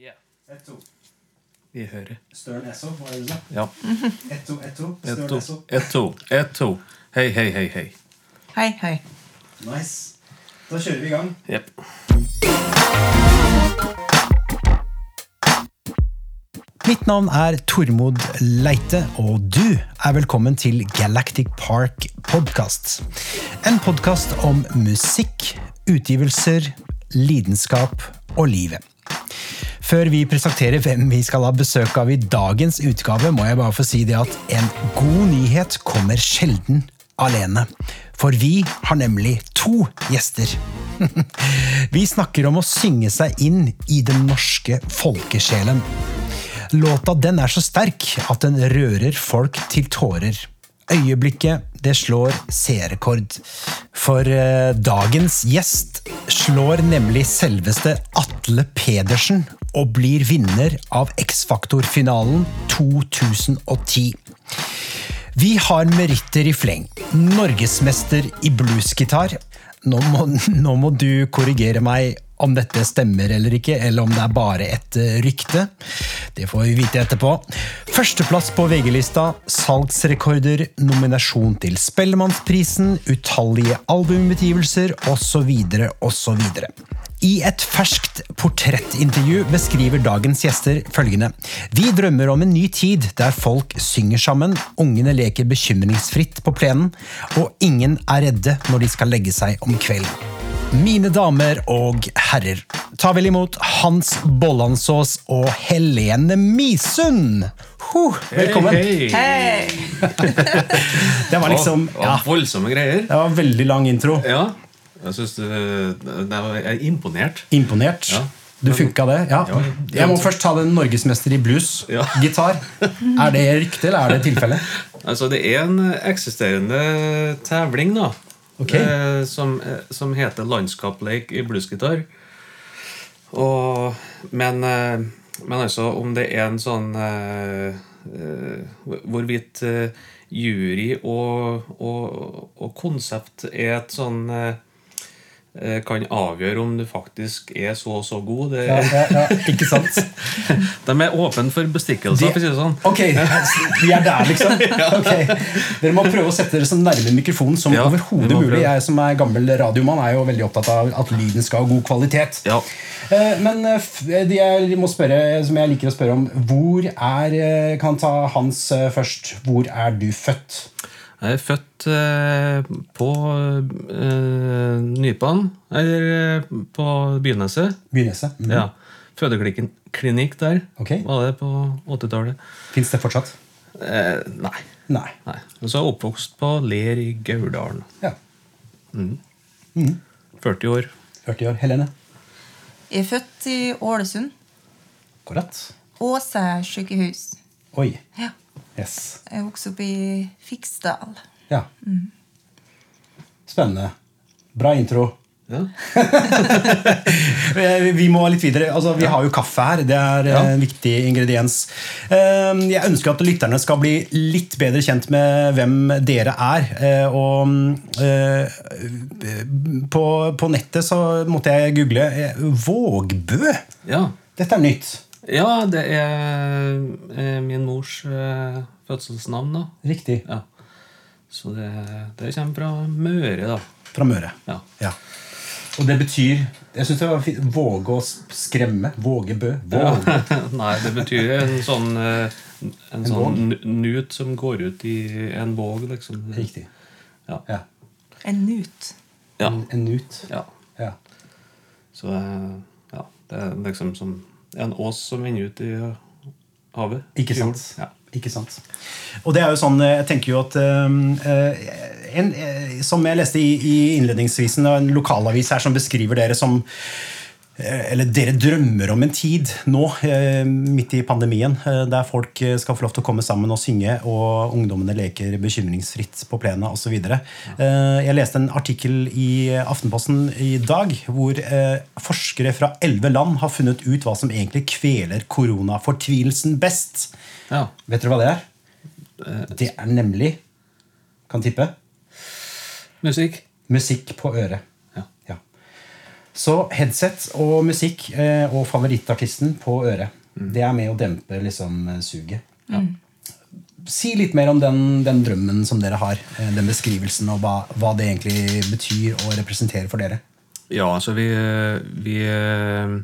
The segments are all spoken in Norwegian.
Ett, to. Vi hører. Støren Esso, er det du sa? Ja. Ett, to, ett, to. To. Esso. Ett, to. Ett, to. Hei, hei, hei, hei. Hei, hei. Nice. Da kjører vi i gang. Jepp. Mitt navn er Tormod Leite, og du er velkommen til Galactic Park Podcast. En podkast om musikk, utgivelser, lidenskap og livet. Før vi presenterer hvem vi skal ha besøk av i dagens utgave, må jeg bare få si det at en god nyhet kommer sjelden alene. For vi har nemlig to gjester. Vi snakker om å synge seg inn i den norske folkesjelen. Låta den er så sterk at den rører folk til tårer. Øyeblikket det slår seerrekord. For eh, dagens gjest slår nemlig selveste Atle Pedersen og blir vinner av X-Faktor-finalen 2010. Vi har meritter i fleng. Norgesmester i bluesgitar. Nå må, nå må du korrigere meg om dette stemmer eller ikke, eller om det er bare et eh, rykte. Det får vi vite etterpå. Førsteplass på VG-lista, salgsrekorder, nominasjon til Spellemannsprisen, utallige albumutgivelser osv. osv. I et ferskt portrettintervju beskriver dagens gjester følgende. Vi drømmer om en ny tid der folk synger sammen, ungene leker bekymringsfritt på plenen, og ingen er redde når de skal legge seg om kvelden. Mine damer og herrer, ta vel imot Hans Bollansås og Helene Misund! Huh, velkommen. Hei, hei. Hei! Det var liksom ja, Voldsomme greier. Det var veldig lang intro. Ja. Jeg synes det Jeg er imponert. Imponert. Ja. Du funka det? Ja. Jeg må først ta den norgesmester i blues. Ja. Gitar. Er det rykte, eller er det tilfelle? Altså, det er en eksisterende tevling, da. Ok. Eh, som, eh, som heter Landskapleik i bluesgitar. Og, men, eh, men altså, om det er en sånn eh, eh, Hvorvidt eh, jury og, og, og konsept er et sånn eh, eh, kan avgjøre om du faktisk er så og så god. Det, Ja, ja, ja, ikke sant? De er åpne for bestikkelser, for å si det sånn. Ok, vi er der, liksom. Okay. Dere må prøve å sette dere så nærme mikrofonen som Ja, overhodet mulig. Jeg som er gammel radiomann, er jo veldig opptatt av at lyden skal ha god kvalitet. Ja. Eh, Men eh, jeg må spørre, som jeg liker å spørre om, hvor er eh, Kan ta Hans eh, først. Hvor er du født? Jeg er født eh, på eh, Nypan, eller eh, på Byneset. Byneset? Mm. Ja. Fødeklinikk der okay. var det på 80-tallet. Fins det fortsatt? Eh, nei. Nei. nei. Og så er jeg oppvokst på Ler i Gauldalen. Ja. 40 år. 40 år. Helene? Jeg er født i Ålesund. Korrekt. Åse sykehus. Oi. Ja. Yes. Jeg vokste opp i Fiksdal. Ja. Spennende. Bra intro. Ja. Eh, Vi må litt videre. Altså, vi har jo kaffe her. Det er Ja. en viktig ingrediens. Eh, Jeg ønsker at lytterne skal bli litt bedre kjent med hvem dere er. Eh, Og eh, på, på nettet så måtte jeg google Vågbø. ja. Dette er nytt. Ja, det er eh, min mors eh, fødselsnavn, da. Riktig. Ja. Så det, det kommer fra Møre, da. Fra Møre. Ja. Ja. Og det betyr Jeg synes det var fint. Våge å skremme. Våge bø. Våge. Nei, det betyr en sånn En, En, sånn nut som går ut i en våg, liksom. Riktig. Ja. Ja. En nut. Ja. En, en nut. ja. Ja. Så eh, ja, det er liksom som en ås som ender ut i havet. Ikke sant? Ja. Ikke sant. Og det er jo sånn, Jeg tenker jo at um, eh, en, eh, Som jeg leste i, i innledningsvisen, en lokalavis her som beskriver dere som eh, eller dere drømmer om en tid nå, eh, midt i pandemien, eh, der folk eh, skal få lov til å komme sammen og synge, og ungdommene leker bekymringsfritt på plenen osv. Jeg leste en artikkel i Aftenposten i dag hvor eh, forskere fra elleve land har funnet ut hva som egentlig kveler koronafortvilelsen best. Ja. Vet dere hva det er? Det er nemlig Kan tippe. Musikk. Musikk på øret. Ja. Ja. Så headset og musikk eh, og favorittartisten på øret. Mm. Det er med å dempe liksom suget. suget. Si litt mer om den, den drømmen som dere har. eh, Den beskrivelsen, og hva, hva det egentlig betyr og representerer for dere. Ja, altså vi, vi eh,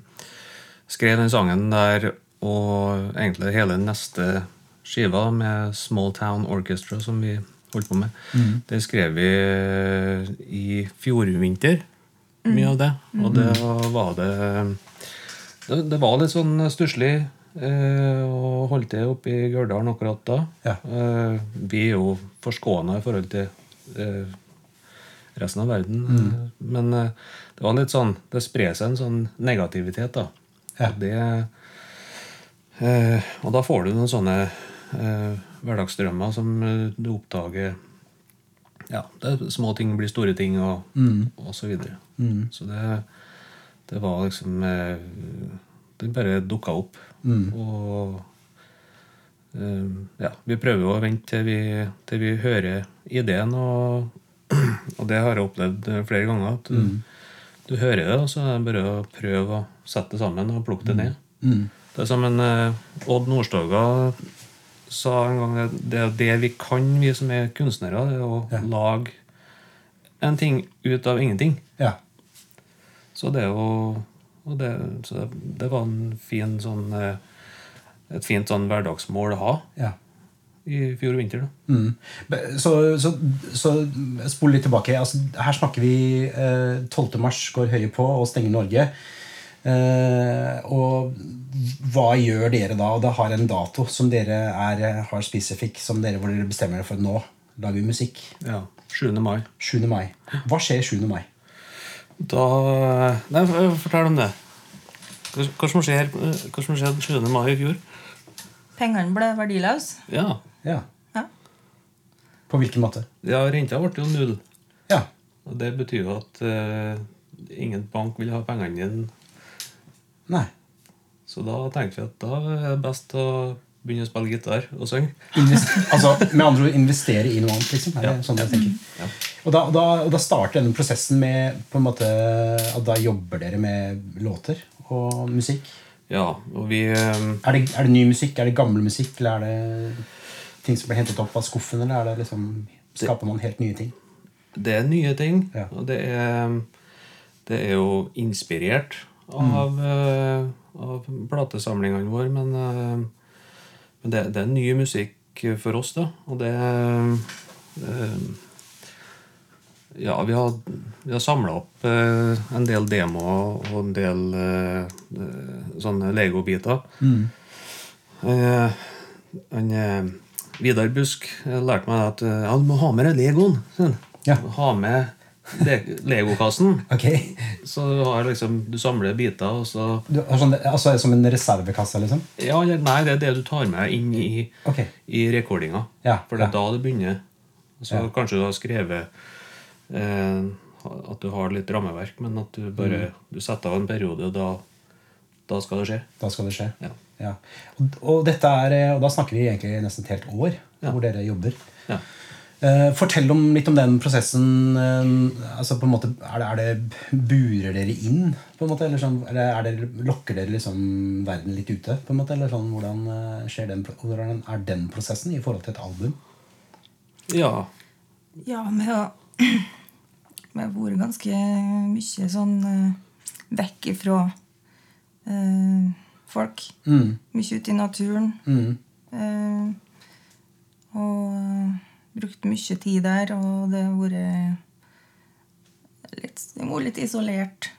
skrev den sangen der, og egentlig hele neste skiva med Small Town Orchestra, som vi holdt på med, det skrev vi i i fjorvinter. Mye av det. Og det var det Det, det var litt sånn stusslig eh, å holde til oppe i Gørdalen akkurat da. Ja. Eh, vi er jo forskåna i forhold til eh, resten av verden. Men eh, det var litt sånn Det sprer seg en sånn negativitet, da. Ja. Og, det, eh, og da får du noen sånne eh, hverdagsdrømmer som eh, du oppdager Ja, det små ting blir store ting, og, og så videre. Så det, det var liksom Det bare dukka opp. Og eh, ja, vi prøver å vente til vi, til vi hører ideen, og, og det har jeg opplevd eh, flere ganger. At du, du hører det, og så er det bare å prøve å sette det sammen og plukke det ned. Det er som en eh, Odd Nordstoga sa en gang at det er det vi kan, vi som er kunstnere, det er å Ja. lage en ting ut av ingenting. Ja. Så det er jo og det, så det var en fin sånn eh, et fint sånn hverdagsmål å ha ja. i fjor vinter. da. Mm. Så, så, så spol litt tilbake. Altså, her snakker vi eh, 12. mars går Høie på og stenger Norge. Eh, og hva gjør dere da? Og det har en dato som dere er, har spesifikk, som dere, hvor dere bestemmer dere for nå lager vi musikk. Ja, 7. mai. 7. mai. Hva skjer 7. mai? Da Nei, fortell om det. Hva hva som skjer- hva som skjedde 7. mai i fjor? Pengene ble verdiløse. Ja, Ja. Ja. På hvilken måte? ja renta ble jo null. Ja. Og det betyr jo at uh, ingen bank vil ha pengene dine. Nei. Så da tenkte vi at da er det best å begynne å spille gitar og synge. Altså, med andre ord investere i noe annet, liksom. Er det Ja. sånn jeg tenker? Ja. Og da, da, og da starter denne prosessen med på en måte, at da jobber dere med låter og musikk. Ja, og vi eh, Er det, er det ny musikk? Er det gammel musikk? Eller er det ting som blir hentet opp av skuffen? Eller er det liksom, skaper man helt nye ting? Det er nye ting, Ja. og det er, det er jo inspirert av, mm. av platesamlingene våre, men, eh, men det, det er ny musikk for oss, da. Og det eh, Ja, vi har, vi har samla opp eh, en del demoer og en del eh, sånne legobiter. Eh, eh, Vidar Busk lærte meg at ja, du må ha med deg legoen. Sånn. Ja. Ha med legokassen. Okay. Så du, har liksom, du samler biter, og så Du, har sånn, altså Som en reservekasse, liksom? Ja, nei, det er det du tar med inn i, okay. i rekordinga. Ja, For det er ja. da det begynner. Så Ja. kanskje du har skrevet eh, at du har litt rammeverk, men at du bare Mm. du setter av en periode, og da, da skal det skje. Da skal det skje. Ja. Ja. Og, og, dette er, eh, og da snakker vi egentlig nesten et helt år hvor dere jobber. Ja. Eh, fortell om, litt om den prosessen. eh, altså på en måte, er det, er det Burer dere inn? på en måte, Eller, sånn, eller er det, lokker dere liksom verden litt ute? på en måte, eller sånn, Hvordan, eh, skjer den, hvordan er den prosessen i forhold til et album? ja. Ja, vi har, vi har vært ganske mye sånn vekk ifra eh, folk. Mm. Mye ute i naturen. Mm. Eh, og brukt mye tid der, og det har vært litt, det litt isolert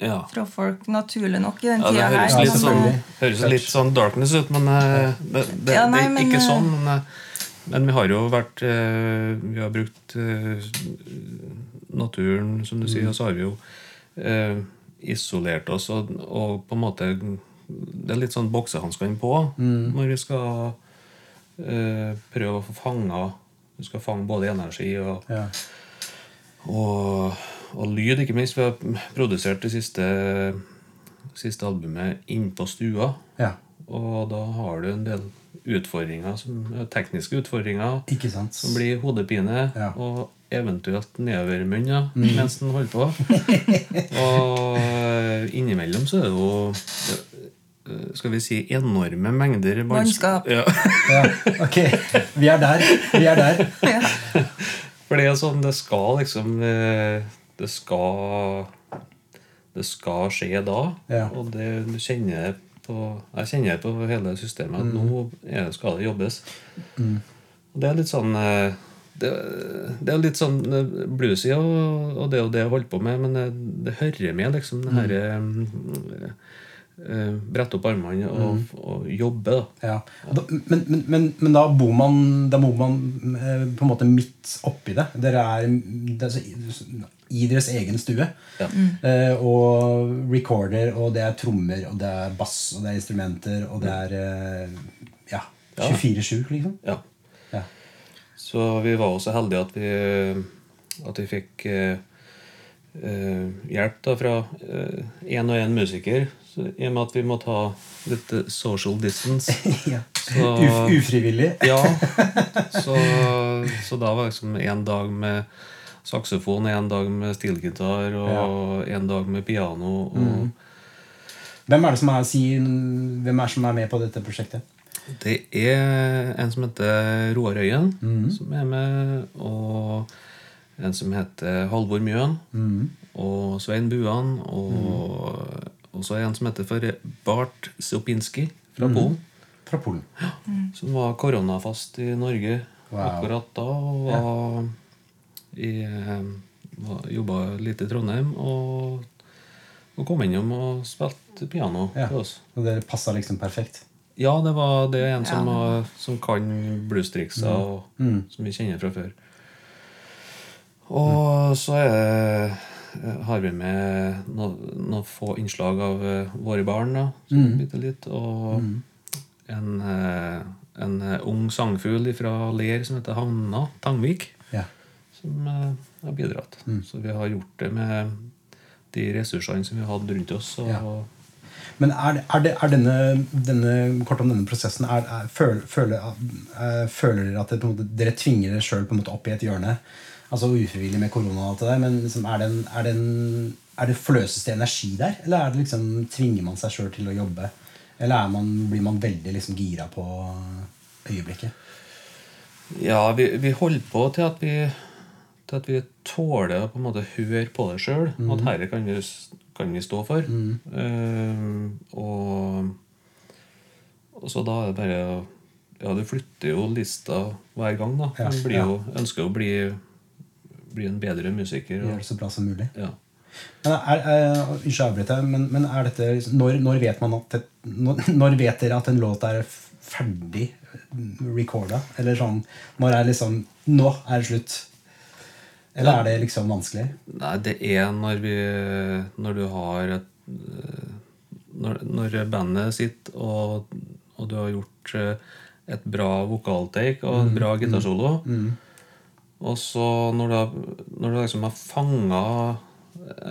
ja. fra folk, naturlig nok, i den Ja, det tida her. høres litt, men, sånn, høres litt sånn darkness ut, men eh, det, det, Ja, nei, det er ikke men, sånn. Men, eh, men vi har jo vært eh, Vi har brukt eh, naturen, som du sier, og så har vi jo eh, isolert oss og, og på en måte Det er litt sånn boksehanskene på når vi skal eh, prøve å få fanga Vi skal fange både energi og Ja. og, og lyd, ikke minst. Vi har produsert det siste, siste albumet innpå stua. ja. Og da har du en del utfordringer, som, tekniske utfordringer som blir hodepine. Ja. Og eventuelt nedovermunn ja, mens den holder på. Og eh, innimellom så er det jo skal vi si enorme mengder Mannskap. Ja. Ja, ok. Vi er der. Vi er der. For det er sånn, det skal liksom eh, Det skal Det skal skje da. Ja. Og det du kjenner på Jeg kjenner på hele systemet at nå er, skal det jobbes. Og det er litt sånn eh, det, det er litt sånn eh, bluesy, og, og det er jo det jeg holder på med, men det, det hører med, liksom. Det her, eh, Brette opp armene og, og jobbe, da. Ja. Da- Men, men, men, men da bor man, da bor man eh, på en måte midt oppi det. Dere er, det er i deres egen stue. Ja. Eh, og recorder, og det er trommer, og det er bass, og det er instrumenter, og det er eh, ja, Ja. 24-7, liksom. Ja. Ja. Så vi var også heldige at vi, at vi fikk eh, eh, hjelp da fra én og én musiker. Så, I og med at vi må ta litt eh, social distance. ja. Så- Uf, ufrivillig. Ja, så, så da var det liksom en dag med saksofon, en dag med stilgitar og en dag med piano. Og Hvem er det som er, sier, hvem er, det som er med på dette prosjektet? Det er en som heter Roar Øyen, som er med. Og en som heter Halvor Mjøen. Og Svein Buan. Og, og så er en som heter for Bart Sopinski fra Polen. Fra Polen. Som var koronafast i Norge Wow. akkurat da. Og var i, eh, jobba litt i Trondheim. Og, og kom innom og spilte piano Ja. for oss. Og det passa liksom perfekt. Ja, det var det en som, Ja. som kan bluestrikser, og Mm. som vi kjenner fra før. Og så er det, har vi med noen, no få innslag av eh, våre barn, da, bitte litt. Og en, eh, en eh, ung sangfugl fra Ler som heter Hanna Tangvik, Ja. som eh, har bidratt. Så vi har gjort det med de ressursene som vi har hatt rundt oss. Og, Ja. Men er, er, det, er denne, denne, kort om denne prosessen er, føl, føler, eh, føler dere at det, på en måte, dere tvinger dere sjøl opp i et hjørne? Altså ufrivillig med korona og alt det der, men liksom, er, det en, er, det en, er det forløses det energi der? Eller er det liksom, tvinger man seg sjøl til å jobbe? Eller er man, blir man veldig liksom, gira på øyeblikket? Ja, vi, vi holder på til at vi, til at vi tåler å på en måte høre på det sjøl. At dette kan, kan vi stå for. Eh, og, og så da er det bare Ja, du flytter jo lista hver gang, da. Ja, Du jo, ønsker jo å bli, bli en bedre musiker. Og, det så bra som mulig? ja. Men er, er, Unnskyld men, men er dette når, når vet man at når, når vet dere at en låt er ferdig recorda? Eller sånn Når er liksom Nå er det slutt? Eller er det liksom vanskelig? Nei, det er når vi Når du har et eh, Når, når bandet sitter, og, og du har gjort eh, et bra vokaltake og en bra gitarsolo, og så når du, når du liksom har fanga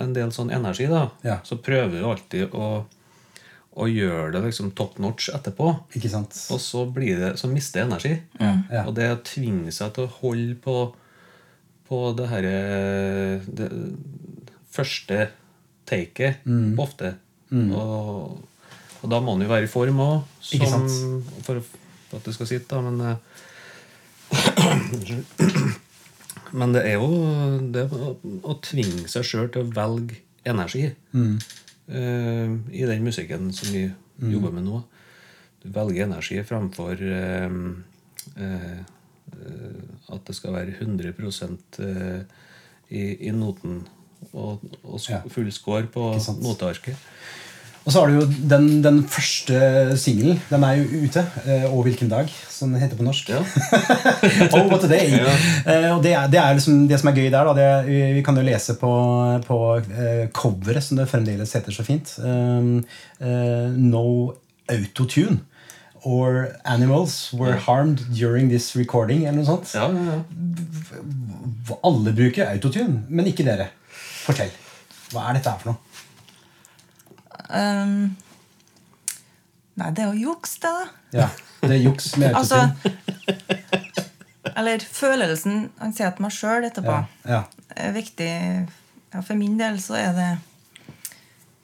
en del sånn energi, da, Ja. så prøver du alltid å, å gjøre det liksom top notch etterpå. Ikke sant? Og så, blir det, så mister du energi. Ja. Og det å tvinge seg til å holde på, på det herre det første taket ofte. Og, og da må han jo være i form òg, for, for at det skal sitte. da, Men Unnskyld. Men det er jo det å, å tvinge seg sjøl til å velge energi eh, i den musikken som vi jobber med nå. Du velger energi framfor uh, uh, eh, at det skal være 100 eh, i, i noten og, og full score på notearket. Og så har du jo den, den første singelen. Den er jo ute. eh, Og hvilken dag, som det heter på norsk. Ja. oh, what a day! Ja. og det er, det er liksom det som er gøy der. Da, det, vi, vi kan jo lese på, på eh, coveret, som det fremdeles heter så fint. Um, uh, no autotune. Or animals were harmed during this recording. Eller noe sånt. Ja, ja, ja. Alle bruker autotune, men ikke dere. Fortell. Hva er dette her for noe? Um, nei, det er jo juks, det, da. Ja, Det er juks med Altså. Eller følelsen han sier til meg sjøl etterpå, Ja. er viktig. Ja, for min del så er det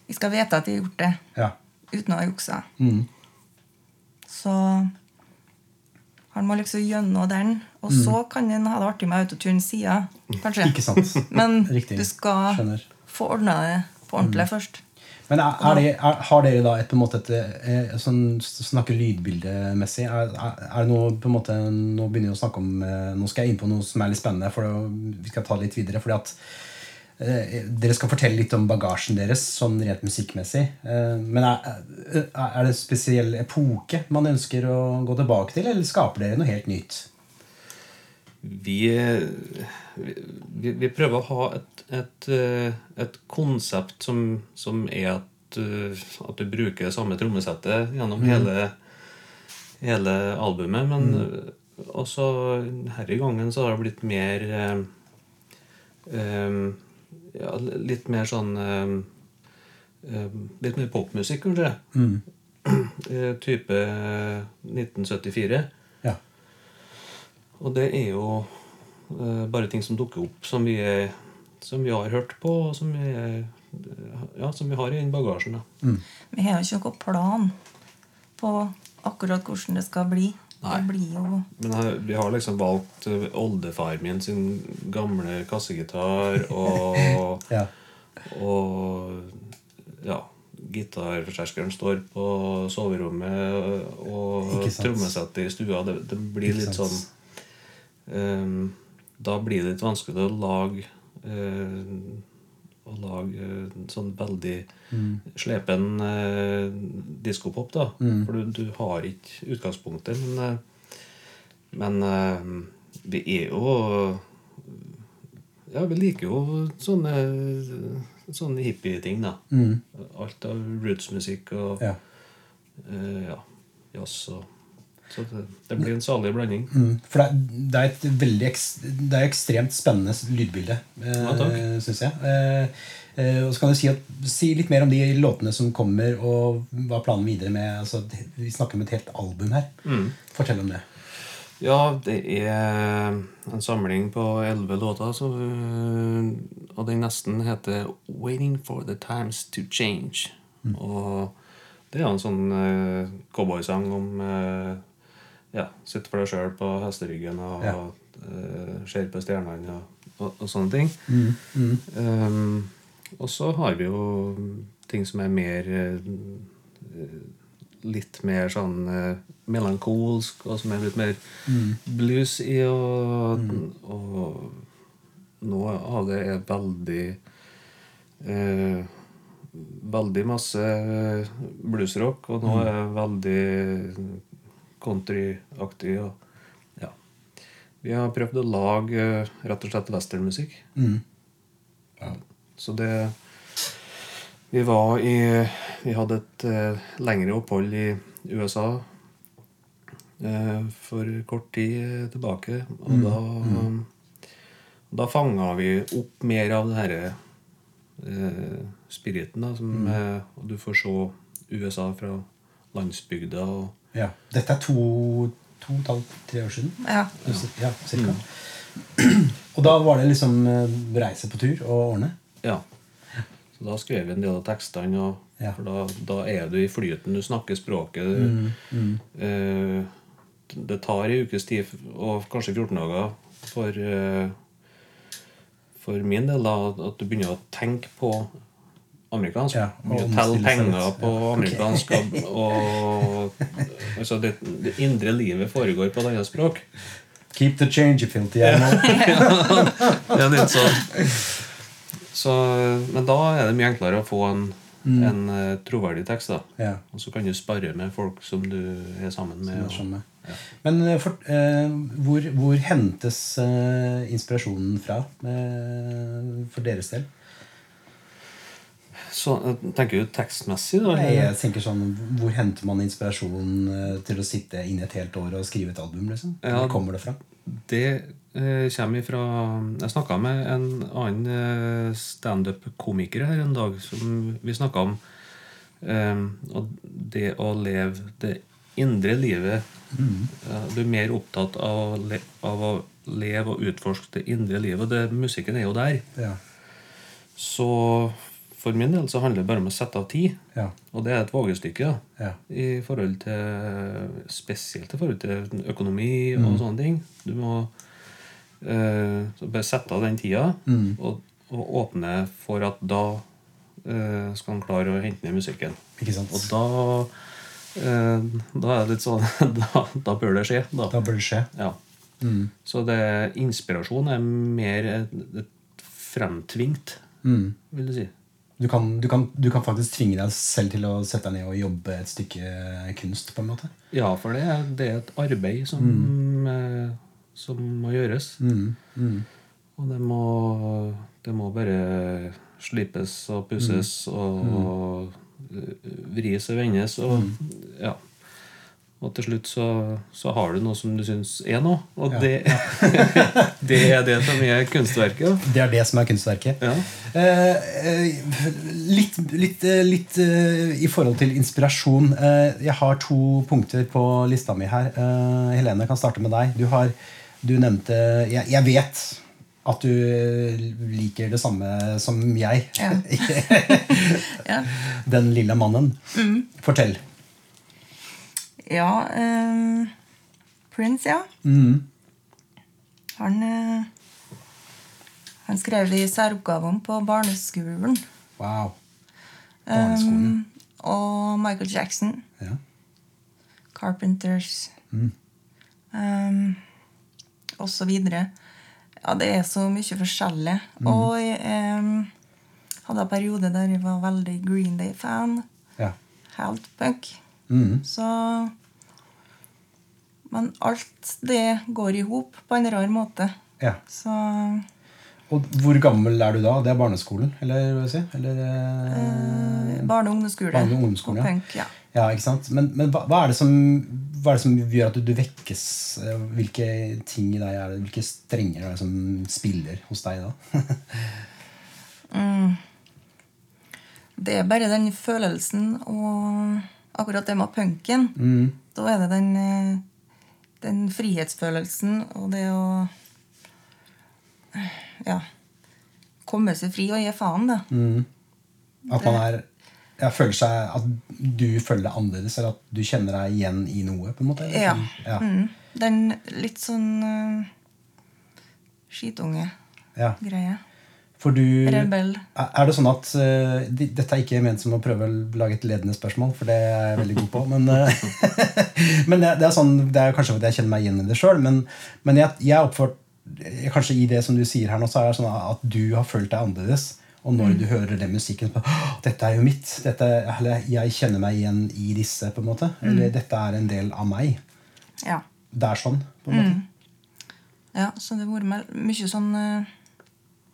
Vi skal vite at vi har gjort det Ja. uten å ha juksa. Mm. Så han må liksom gjennom den. Og så kan han ha det artig med autotune sida, kanskje. Mm. Men Riktig. du skal Skjønner. få ordna det på ordentlig først. Men er, er det, er, har dere da et, på en måte et eh, sånn, Snakke lydbildemessig? Er, er, det noe på en måte Nå begynner vi å snakke om eh, Nå skal jeg inn på noe som er litt spennende, for det, vi skal ta det litt videre. fordi at eh, Dere skal fortelle litt om bagasjen deres sånn rent musikkmessig. Men er er det en spesiell epoke man ønsker å gå tilbake til, eller skaper dere noe helt nytt? Vi, vi, vi prøver å ha et, et, eh, et konsept som, som er at, eh, at du bruker samme trommesettet gjennom hele, hele albumet. Men mm. også denne gangen så har det blitt mer eh, ja, Litt mer sånn eh, Litt mer popmusikk, kanskje. Mm. type 1974. Og det er jo eh, bare ting som dukker opp, som vi, er, som vi har hørt på, og som vi, er, ja, som vi har i den bagasjen. Da. Vi har jo ikke noen plan på akkurat hvordan det skal bli. Nei. Det blir jo Men her- vi har liksom valgt eh, oldefar min sin gamle kassegitar, og, Ja. og ja, gitarforsterkeren står på soverommet, og trommesettet i stua. Det, det blir litt sånn da blir det litt vanskelig å lage eh, Å lage eh, sånn veldig slepen eh, diskopop, da. For du, du har ikke utgangspunktet. Men, eh, men eh, vi er jo Ja, vi liker jo sånne, sånne hippie-ting, da. Alt av rootsmusikk og Ja. eh, ja, jazz og Så det, det blir en salig blanding. Mm, for det, det er et veldig det er ekstremt spennende lydbilde, Ja, takk. eh, syns jeg. Eh, eh, og så kan du si, at, si litt mer om de låtene som kommer, og hva planen videre med altså, Vi snakker om et helt album her. Fortell om det. Ja, det er en samling på elleve låter, så, øh, og den nesten heter 'Waiting for the Times to Change'. Og det er en sånn uh, cowboysang om øh, ja, sitte for deg sjøl på hesteryggen og Ja. Uh, ser på stjernene og, og, og sånne ting. Um, og så har vi jo ting som er mer uh, litt mer sånn uh, melankolsk, og som er litt mer blues i. Og, og noe av det er veldig Veldig masse bluesrock, og nå er det veldig countryaktig. Og, ja. Vi har prøvd å lage eh, rett og slett westernmusikk. Så det Vi var i Vi hadde et uh, lengre opphold i USA uh, for kort tid tilbake. Og da Da fanga vi opp mer av den herre eh, spiriten. da som, eh, Og du får se USA fra landsbygda. og Ja. Dette er to, to og et halvt, tre år siden. Ja. Ja, cirka. Og da var det liksom eh, reise på tur og ordne? Ja. Så da skrev vi en del av tekstene, og, Ja. for da, da er du i flyten. Du snakker språket. Du, Mm, Eh, det tar en ukes tid, og kanskje 14 dager, for, eh, for min del, da, at du begynner å tenke på amerikansk. Ja, og telle penger på Ja, amerikansk. Og, og altså det, det indre livet foregår på et annet språk. Keep the change, filthy animal. Det er litt sånn. Så, men da er det mye enklere å få en, en uh, troverdig tekst. da. Ja. Og så kan du spare med folk som du er sammen med. Jeg og- ja. Men uh, for, uh, hvor, hvor hentes inspirasjonen fra for deres del? Så eh, tenker du tekstmessig, da? Nei, jeg tenker sånn, Hvor henter man inspirasjon eh, til å sitte inne et helt år og skrive et album? liksom? Ja. Hvor kommer det fra? Det eh, kommer ifra Jeg snakka med en annen eh, standup-komiker her en dag som vi snakka om. Eh, det å leve det indre livet. Mm. Du er mer opptatt av, av å leve og utforske det indre livet. Det, musikken er jo der. Ja. Så for min del så handler det bare om å sette av tid. Ja. Og det er et vågestykke. Ja. Ja. I forhold til Spesielt i forhold til økonomi og sånne ting. Du må eh, bare sette av den tida og, og åpne for at da eh, skal han klare å hente ned musikken. Og da eh, Da er det litt sånn Da, da bør det skje. Da. Da bør det skje. Ja. Så det, inspirasjon er mer et, et fremtvingt, Mm. vil du si. Du kan, du, kan, du kan faktisk tvinge deg selv til å sette deg ned og jobbe et stykke kunst. på en måte. Ja, for det, er- det er et arbeid som, eh, som må gjøres. Mm. Mm. Og det må, det må bare slipes og pusses og, og eh, vris og vendes. Og, ja. Og til slutt så, så har du noe som du syns er noe. Og det, det er det som er kunstverket. Det er det som er kunstverket. Ja. Eh, eh, litt litt, eh, litt i forhold til inspirasjon. Eh, jeg har to punkter på lista mi her. Eh, Helene, kan starte med deg. Du, har, du nevnte jeg, jeg vet at du liker det samme som jeg. Ja. Ja. Den lille mannen. Fortell. Ja um, Prince, ja. Mm. Han, uh, han skrev de i særoppgaven på barneskolen. Wow. Barneskolen. Um, og Michael Jackson. Ja. Carpenters. Um, og så videre. Ja, det er så mye forskjellig. Og jeg um, hadde en periode der jeg var veldig Green Day-fan. Ja. Helt punk. Mm. Så Men alt det går i hop på en rar måte. ja. Så Og hvor gammel er du da? Det er barneskolen? Eller hva si? Eller, eh, barne- og ungdomsskole Barne- og ungdomsskole, ja. punk. Ja. Ja, ikke sant? Men, men hva, hva, er det som, hva er det som gjør at du, du vekkes? Eh, Hvilke ting i deg er det? Hvilke strenger er det som spiller hos deg da? Det er bare den følelsen og akkurat det med punken. Mm. Da er det den, eh, den frihetsfølelsen og det å ja, komme seg fri og gi faen, da. Mm. At man er jeg føler seg At du føler deg annerledes, eller at du kjenner deg igjen i noe? på en måte? Ja. sånn? ja. Mm. Den litt sånn uh, skitunge-greie. ja. For du Rebell. Er er det sånn at uh, de- Dette er ikke ment som å prøve å lage et ledende spørsmål, for det er jeg veldig god på. Men, uh, men det, det er sånn, det er kanskje fordi jeg kjenner meg igjen i det sjøl. Men, men jeg, jeg oppført, kanskje i det som du sier her nå, så er det sånn at du har følt deg annerledes. Og når du hører den musikken så Dette er jo mitt. Dette, eller jeg kjenner meg igjen i disse. på en måte Eller dette er en del av meg. Ja. Det er sånn. på en måte ja. Så det har vært mye sånn eh,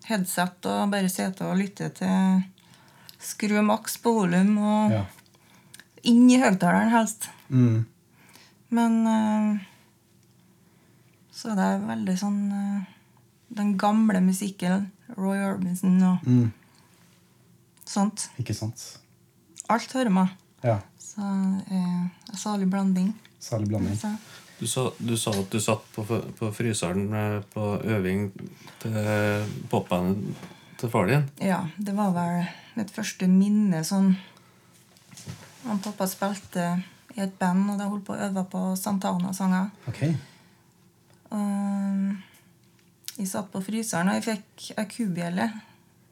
headset og bare sitte og lytte til Skru maks på volum og Ja. inn i høyttaleren helst. Mm. Men så så er det veldig sånn eh, Den gamle musikken. Roy Orbison og Mm. sånt. Ikke sant? Alt hører med. Ja. Så eh, salig blanding. Salig blanding. Så, Du sa, du sa at du satt på, på fryseren eh, på øving til popbandet til far din. ja, det var vel mitt første minne sånn Han pappa spilte i et band, og de holdt på å øve på Santana-sanger. Ok. Og jeg satt på fryseren, og jeg fikk ei kubjelle.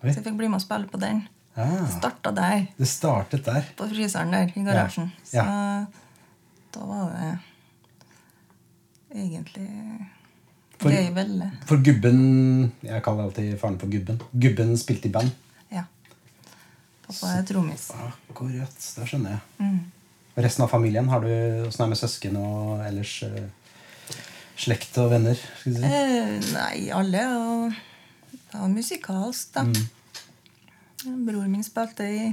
Så jeg fikk bli med og spille på den. Ah, Starta der. det startet der. på fryseren der i garasjen. Ja. Så da var det egentlig For- gøy velle. For gubben Jeg kaller alltid faren for gubben. Gubben spilte i band. Ja. Pappa er trommis. Akkurat. Det skjønner jeg. Mm. Resten av familien, har du åssen er det med søsken og ellers eh, slekt og venner? Si? Eh, nei, alle og Det var musikalsk, da. Mm. Broren min spilte i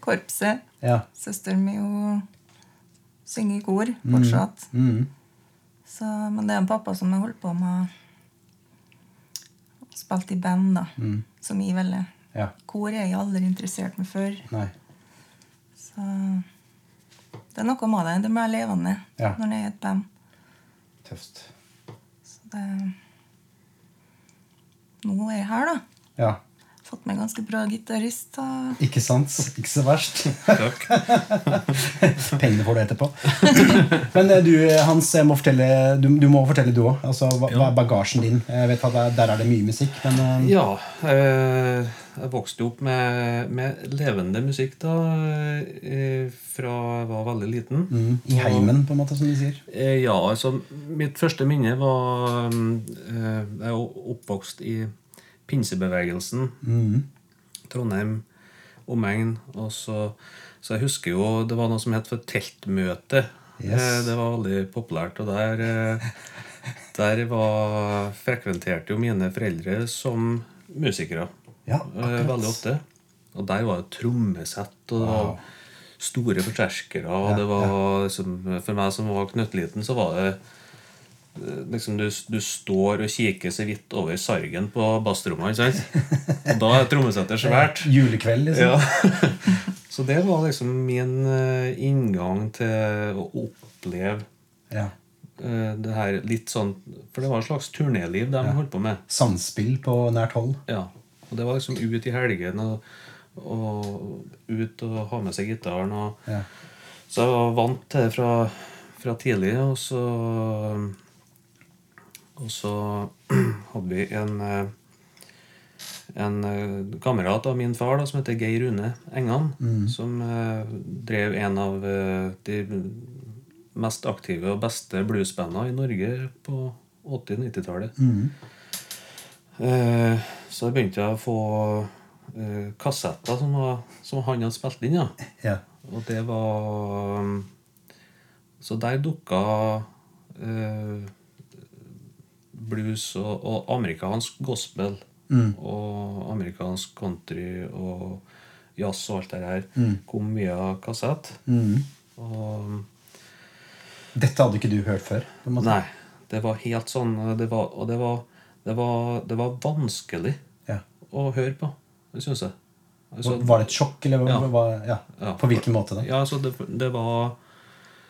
korpset. Ja. Søsteren min hun synger i kor fortsatt. Mm. Så, men det er en pappa som har holdt på med Spilt i band, da. Mm. Som jeg veldig Ja. Kor er jeg aldri interessert med før. Nei. Så Det er noe med det. Det være levende Ja. når det er et band. Tøft. Så det Nå er jeg her, da. Ja. Fått meg ganske bra gitarist. Og Ikke sant? Ikke så verst. Takk. Pengene får du etterpå. Men eh, du, Hans, jeg må fortelle, du, du må fortelle du òg. Altså, hva, hva er bagasjen din? Jeg vet at der, er det mye musikk, men eh, Ja. eh, Jeg vokste opp med, med levende musikk da eh, fra jeg var veldig liten. mm, i heimen, på en måte, som de sier. Eh, Ja, altså Mitt første minne var mm, eh, Jeg er oppvokst i pinsebevegelsen. Mm. Trondheim, omegn. Og så, så jeg husker jo det var noe som het for teltmøte. Yes. Eh, Det var veldig populært. Og der, eh, der var, frekventerte jo mine foreldre som musikere. Ja, eh. Veldig ofte. Og der var det trommesett, og det var store forterskere. Og det var liksom, for meg som var knøttliten, så var det liksom du, du står og kikker så vidt over sargen på basstromma. Og da er trommesetter svært. Julekveld, liksom. Ja. Så det var liksom min eh, inngang til å oppleve Ja. eh, det her litt sånn For det var et slags turnéliv de holdt på med. Samspill på nært hold. Ja. Og det var liksom ut i helgen og, og ut og ha med seg gitaren. Og, Ja. så jeg var vant til det fra, fra tidlig. Og så Og så hadde vi en eh, en eh, kamerat av min far da, som heter Geir Rune Engan, som eh, drev en av de mest aktive og beste bluesbandene i Norge på 80-90-tallet. Mm. så begynte jeg å få kassetter som, var, som han hadde spilt inn. Ja. Ja. Og det var um, Så der dukka eh, blues og, og amerikansk gospel og amerikansk country og jazz og alt det her kom via kassett. Mm. Og Dette hadde ikke du hørt før? Nei. Det var helt sånn det var, Og det var, det var, det var vanskelig Ja. å høre på, syns jeg. Altså, Var det et sjokk, eller Ja. Var, ja. Ja. på hvilken måte? da? ja, altså det, det var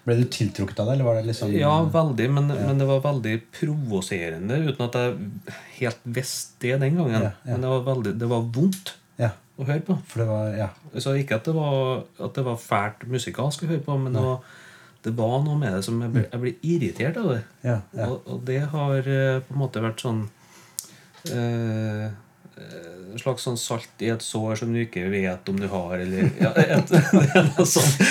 Ble du tiltrukket av det, eller var det liksom Ja, veldig, men, men det var veldig provoserende, uten at jeg helt visste det den gangen. Ja, ja. Men det var, veldig, det var vondt Ja, å høre på. var Ja. Altså, ikke at det, var, at det var fælt musikalsk å høre på, men det var, det var noe med det som jeg ble, jeg ble irritert av det. Ja, ja. Og, og det har eh, på en måte vært sånn eh, En slags sånn salt i et sår som du ikke vet om du har, eller ja, et, Det er noe sånt.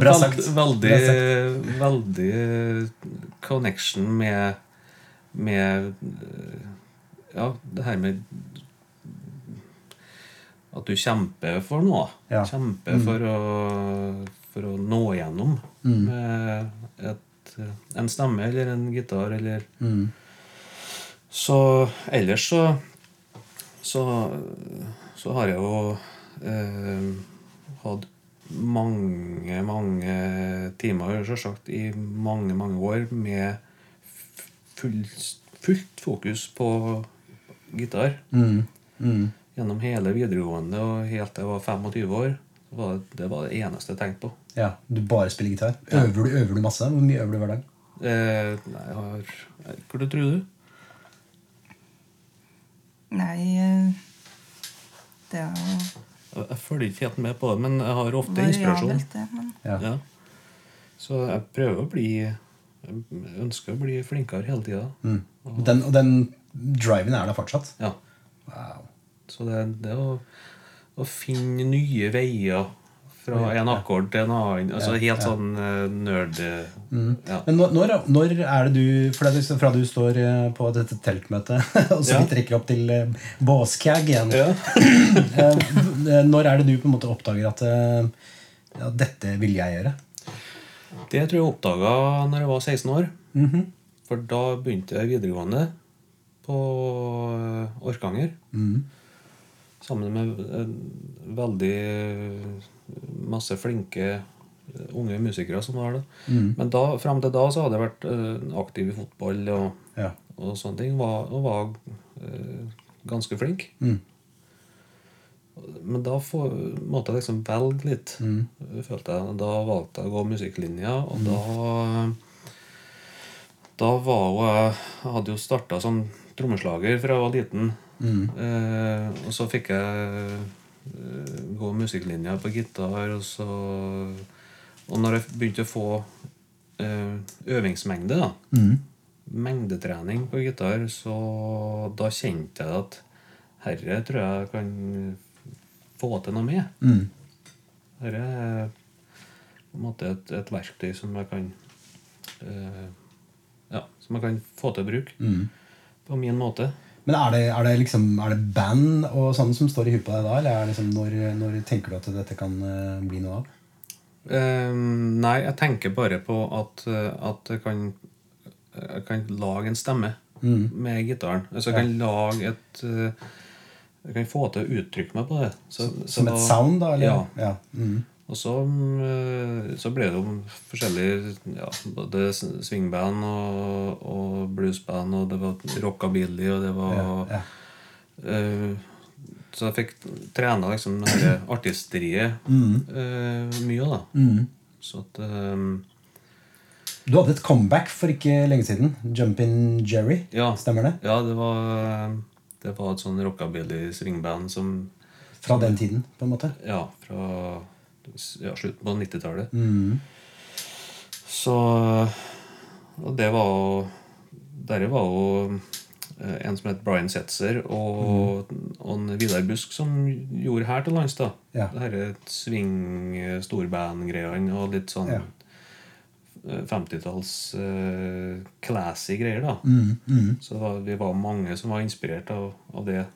Bra sagt. Veldig, Bra veldig connection med Med eh, Ja, det her med At du kjemper for noe. Ja. Kjemper for, å, for å nå igjennom med et, en stemme eller en gitar eller Mm. Så ellers så Så, så har jeg jo eh, hatt mange, mange timer, selvsagt, i mange, mange år med full, fullt fokus på gitar. Mm. Mm. Gjennom hele videregående og helt til jeg var 25 år. var det, det var det eneste jeg tenkte på. ja. Du bare spiller gitar? Øver, du, øver du masse? Hvor mye øver du hver dag? Eh, nei, jeg har Hva tror du? Nei eh, Det er jo Jeg følger ikke helt med på det, men jeg har ofte inspirasjon. det. Men Ja. Ja. Så jeg prøver å bli Jeg ønsker å bli flinkere hele tida. Mm. Og Den, og den driven er der fortsatt? Ja. Wow. Så det, det å, å finne nye veier fra en akkord til en annen altså Helt sånn uh, nerd... Ja. Men når, når, er det du For det er liksom fra du står eh, på dette teltmøtet, og så vi trekker opp til Båskag igjen Eh, Når er det du på en måte oppdager at eh, ja, dette vil jeg gjøre? Det tror jeg oppdaga når jeg var 16 år. Mhm. For da begynte jeg videregående på eh, Orkanger. Mhm. Sammen med en veldig eh, masse flinke eh, unge musikere som var det. Mm. Men da, frem til da så hadde jeg vært uh, aktiv i fotball og, Ja. og sånne ting. Var, og var uh, ganske flink. Mm. Men da får, måtte jeg liksom velge litt, følte jeg. Da valgte jeg å gå musikklinja, og da Da var jo jeg hadde jo starta som trommeslager fra jeg var liten. Eh, og så fikk jeg gå musikklinja på gitar, og så Og når jeg begynte å få eh, øvingsmengde, da mengdetrening på gitar, så da kjente jeg at herre tror jeg kan få til noe med. Mm. Herre er på en måte et, et verktøy som jeg kan eh, Ja, som jeg kan få til å bruke Mm. på min måte. Men er det, er det liksom Er det band og sånn som står i huet på deg da? Eller er det liksom, når, når tenker du at dette kan eh, bli noe av? Uh, nei, jeg tenker bare på at, eh, at jeg kan Jeg kan lage en stemme med gitaren. Altså jeg kan lage et eh, Jeg kan få til å uttrykke meg på det. Så, så Som et da- sound, da? Eller? Ja. ja. Mm. Og så, eh, så ble det jo forskjellige ja, Både swingband og, og bluesband, og det var rockabilly, og det var Ja, ja. Uh, Så jeg fikk trena liksom dette artisteriet artisteriet uh, mye, da. Mm. Så at um, Du hadde et comeback for ikke lenge siden. Jumpin' Jerry. Ja. Stemmer det? Ja, det var Det var et sånn rockabilly swingband som Fra den tiden, på en måte. Ja, fra ja, slutten på 90-tallet. Mm. Så Og det var jo Der var jo eh, en som het Brian Setzer, og, og en Vidar Busk som gjorde her til lands. da Ja. Det her swing, eh, og litt sånn Ja. eh, 50-talls uh, classy greier. da Mm, mm. Så var, vi var mange som var inspirert av, av det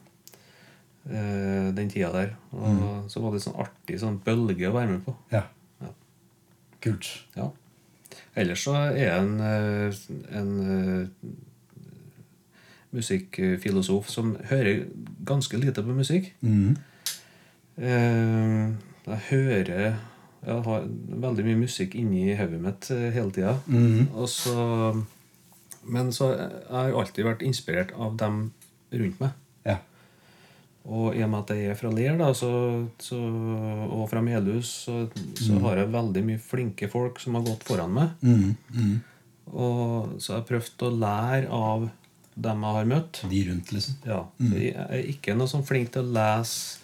eh, den tida der. Og så var det sånn artig sånn bølge å være med på. Ja. Ja. Kult. Ja. Ellers så er jeg en, eh, en eh, musikkfilosof som hører ganske lite på musikk. Mm. Eh, Jeg hører Jeg har veldig mye musikk inni hodet mitt eh, hele tida. Mm. Og så Men så jeg har alltid vært inspirert av dem rundt meg. Og i og med at jeg er fra Ler, da, så, så, og fra Melhus, så, så har jeg veldig mye flinke folk som har gått foran meg. Mm. Mm. Og så har jeg prøvd å lære av dem jeg har møtt. De rundt, liksom. Ja. Jeg er ikke noe sånn flink til å lese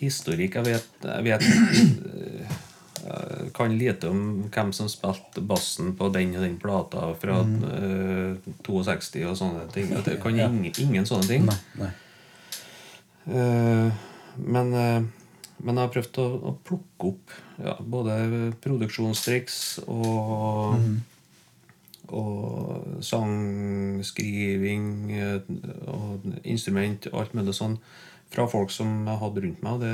historikk. Jeg vet, jeg vet eh, jeg kan lite om hvem som spilte bassen på den og den plata fra eh, 62 og sånne ting. Jeg kan ingen, ingen sånne ting. Nei. Nei. Eh, men, eh, men jeg har prøvd å, å plukke opp ja, både produksjonstriks og, og sangskriving eh, og instrument og alt mulig sånn fra folk som jeg hadde rundt meg. Det,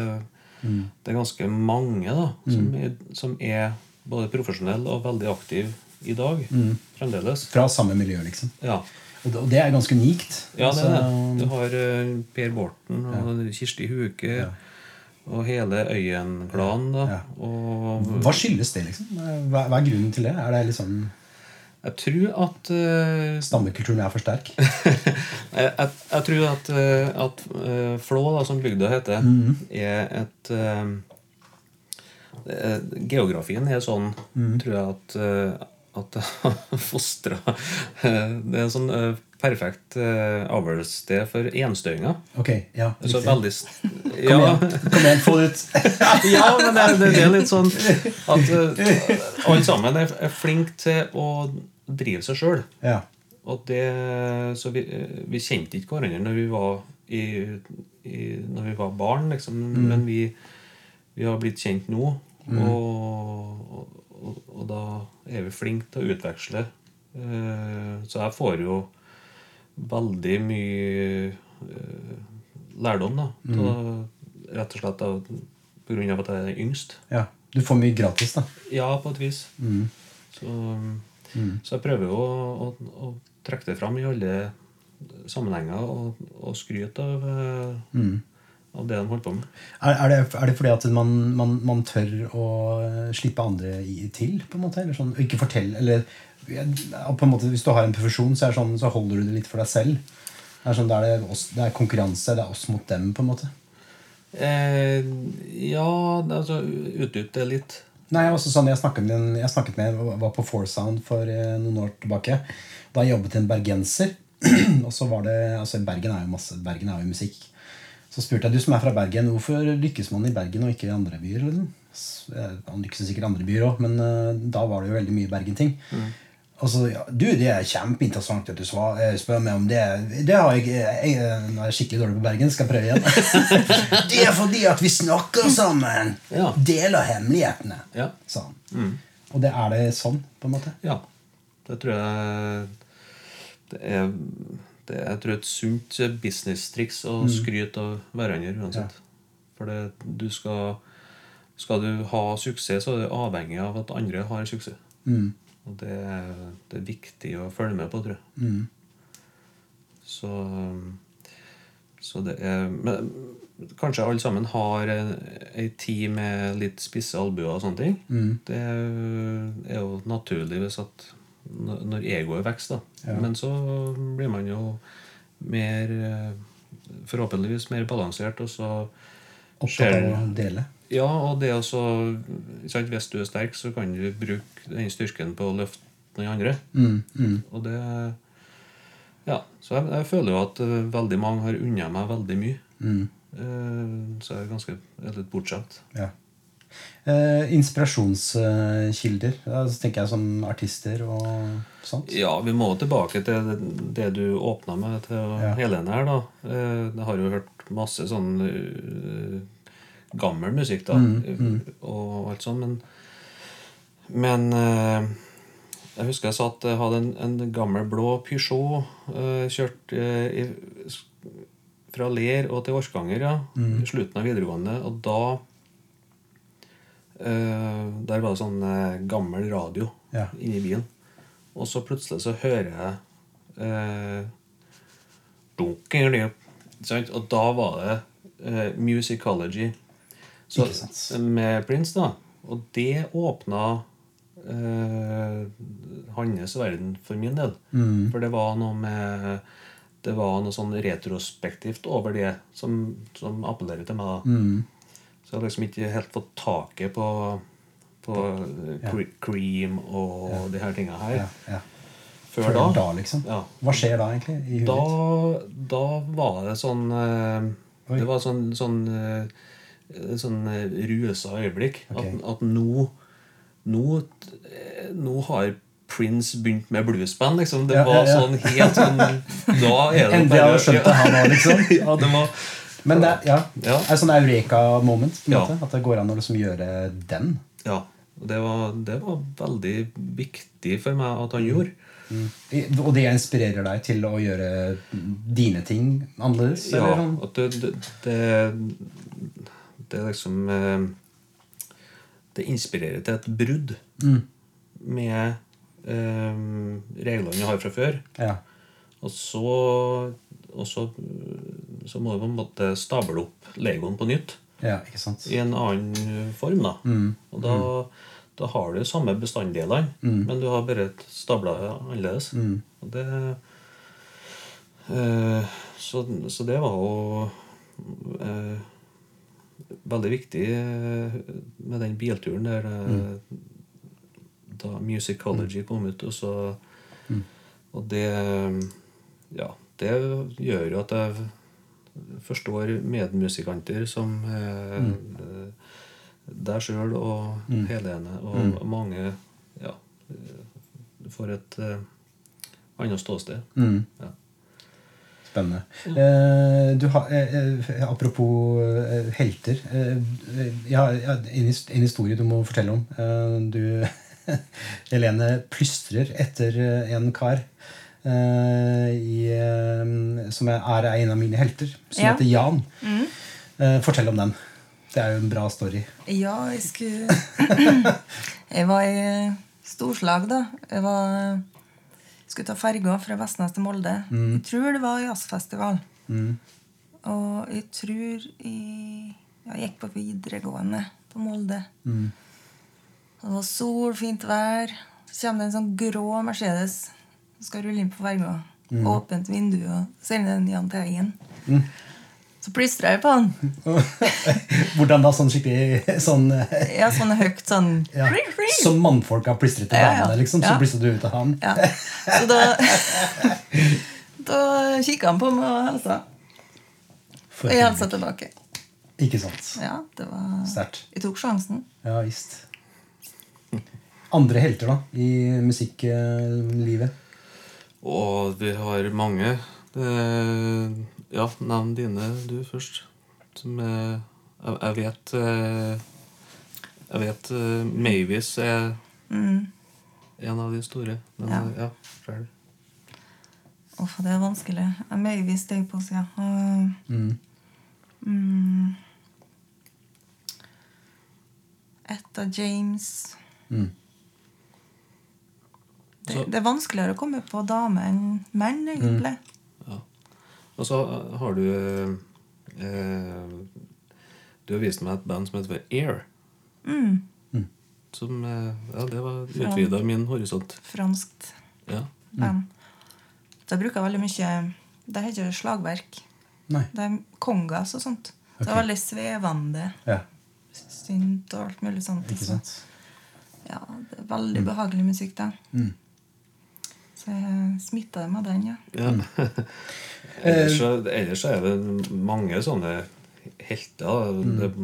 det, det er ganske mange da, som, er, som er både profesjonelle og veldig aktive i dag fremdeles. Fra samme miljø, liksom. Ja. Og det, er ganske unikt. Ja, det er det. Altså, Du har eh, Per Borten og Kirsti Huke og hele Øyen-klanen. Ja. Hva skyldes det, liksom? Hva, hva er grunnen til det? Er det liksom jeg tror at uh, stammekulturen er for sterk? jeg, jeg, jeg tror at, eh, at uh, Flå, da, som bygda heter, Mhm. er et eh, Geografien er sånn, Mhm. tror jeg, at at jeg har fostra Det er en sånn eh, perfekt uh, avlssted for enstøinger. Ok, ja. Så veldig Kom ja, igjen, kom igjen, få det ut! ja, men det, det, er litt sånn at alle sammen er, er flinke til å drive seg sjøl. ja. Så vi, eh, vi kjente ikke hverandre når vi var, i, i, når vi var barn, liksom. Men vi, vi har blitt kjent nå. Og, og, og da er vi flinke til å utveksle. Eh, Så jeg får jo veldig mye eh, lærdom, da. Da- Rett og slett pga. at jeg er yngst. ja. Du får mye gratis, da. Ja, på et vis. Så, så jeg prøver jo å, å, å trekke det fram i alle sammenhenger og, og skryte av, eh, av det de holdt på med. Er, er, det, er det fordi at man, man, man tør å slippe andre i, til? på en måte? Eller sånn, ikke fortelle eller, på en måte, Hvis du har en profesjon, så, sånn, så holder du det litt for deg selv. Det er, sånn, det, er det, oss, det er konkurranse. Det er oss mot dem, på en måte. Eh, ja, altså utdyp det litt. Nei, også sånn, jeg snakket med, en- jeg snakket med en- var på Foursound for eh, noen år tilbake. Da jobbet en bergenser. og så var det, altså Bergen er jo masse, Bergen er jo musikk. Så spurte jeg du som er fra Bergen, hvorfor lykkes man i Bergen og ikke i andre byer? Liksom? S- eh, Han lykkes sikkert i andre byer òg, men eh, da var det jo veldig mye Bergen-ting. Og så, ja, du, Det er kjempeinteressant at du svar, eh, spør meg om det. Det har jeg, jeg, jeg Nå er jeg skikkelig dårlig på Bergen. Skal jeg prøve igjen? det er fordi at vi snakker sammen! Ja. Deler hemmelighetene. Ja. sa han. Og det er det sånn, på en måte? Ja. Det tror jeg det er, det er jeg tror et sunt business-triks å skryte av hverandre uansett. For det, du skal Skal du ha suksess, så er du avhengig av at andre har suksess. Og det, er- det er viktig å følge med på, tror jeg. Så, så det er Men kanskje alle sammen har ei tid med litt spisse albuer og sånne ting. Det er jo naturlig hvis at når egoet vokser, Ja. Men så blir man jo mer eh, Forhåpentligvis mer balansert, og så Opptatt av å dele? ja, og det også sant, Hvis du er sterk, så kan du bruke den styrken på å løfte noen andre. Mm, Og det Ja. Så jeg, jeg føler jo at eh, veldig mange har unna meg veldig mye. mm. Eh, så jeg er ganske jeg er litt bortskjemt. Ja. Eh, inspirasjonskilder. Da tenker jeg som artister og sånt. Ja, vi må tilbake til det, det du åpna med til Ja. Helene her, da. Eh, Jeg har jo hørt masse sånn uh, gammel musikk, da, Mm, og alt sånt, men Men eh, jeg husker jeg satt hadde en, en gammel blå Peugeot eh, kjørt eh, i, fra Ler og til Orkanger ja, Mm. i slutten av videregående. Og da eh, Der var det sånn eh, gammel radio Ja. inni bilen. Og så plutselig så hører jeg eh, sant? Og da var det eh, Musicology så, med Prince. da Og det åpna eh, hans verden for min del. Mm. For det var noe med Det var noe sånn retrospektivt over det som, som appellerer til meg. da Mm. Så jeg har liksom ikke helt fått taket på, på ja. Cream og de her tinga her. Ja, ja. Før, Før da. da, liksom. Ja. Hva skjer da, egentlig? I huet Da, da var det sånn eh, Oi. Det var sånn, sånn, eh, sånn eh, rusa øyeblikk. Okay. At, at nå, nå eh, Nå har Prince begynt med bluesband, liksom. Det Ja, var ja, ja. sånn helt sånn Da er det Endelig har jeg skjønt det her nå, liksom. ja, det var Men det er, ja, Ja. er sånn eureka-moment. på en Ja. måte, At det går an å liksom gjøre den. Ja. Det var, det var veldig viktig for meg at han gjorde. Mm. Og det inspirerer deg til å gjøre dine ting annerledes? Ja, eller sånn? det, det, det, det liksom eh, Det inspirerer til et brudd med um, reglene vi har fra før. Ja. Og så, og så, så må du på en måte stable opp legoen på nytt ja, ikke sant? i en annen form. da Og da, da har du samme bestanddelene, men du har bare stabla annerledes. Og det eh, så, så det var jo eh, veldig viktig eh, med den bilturen der eh, da Musicology kom ut. Og, så, og det Ja, det gjør jo at jeg forstår medmusikanter som eh, eh, deg sjøl og Helene og mange ja, for får et eh, annet ståsted. Mm. Ja. Spennende. Eh, du har, eh, eh, apropos eh, helter. Eh, jeg har en, historie du må fortelle om. Eh, du, Helene plystrer etter eh, en kar eh, i, eh, som er, en av mine helter, som Ja. heter Jan. Eh, fortell om den. Det er jo en bra story. Ja, jeg skulle Jeg var i storslag, da. Jeg var skulle ta ferga fra Vestnes til Molde. Jeg tror det var jazzfestival. Og jeg tror jeg, jeg gikk på videregående på Molde. Og det var sol, fint vær. Så kommer det en sånn grå Mercedes. Skal rulle inn på ferga. Åpent vindu og sende den Jahn Teigen. Så plystra jeg på han. Hvordan da? Sånn skikkelig sånn eh, Ja, sånn høyt sånn ja. Som mannfolk har plystret til Ja, ja. damene, liksom. Så Ja. plystret du ut av han. Ja. Så da Da kikka han på meg og hilsa. Og jeg hilsa tilbake. Ikke sant. Ja, det var Sterkt. Jeg tok sjansen. Ja visst. Andre helter, da, i musikklivet? Og vi har mange. Det, ja, nevn dine du først. Som er Jeg, jeg vet eh, Jeg vet eh, Mavis er en av de store. Men Ja. ja, ferdig. Uff, det er vanskelig. Mavis Mavis steg på sida. Mm. Mm. Etta James Mm. Det, det er vanskeligere å komme på dame enn menn, egentlig. Ja. Og så har du eh, Du har vist meg et band som heter Air. Mm. Som eh, Ja, det var utvida min horisont. Franskt Ja. band. Det bruker veldig mye Det heter slagverk. Nei. Det er kongas og sånt. Det er veldig svevende. Ja, Synt og alt mulig sånt. ikke sant? Ja, det er veldig behagelig musikk, da. Mm. Så jeg smitta dem av den, ja. Ja. ellers, så, ellers er det mange sånne helter. Mm. Er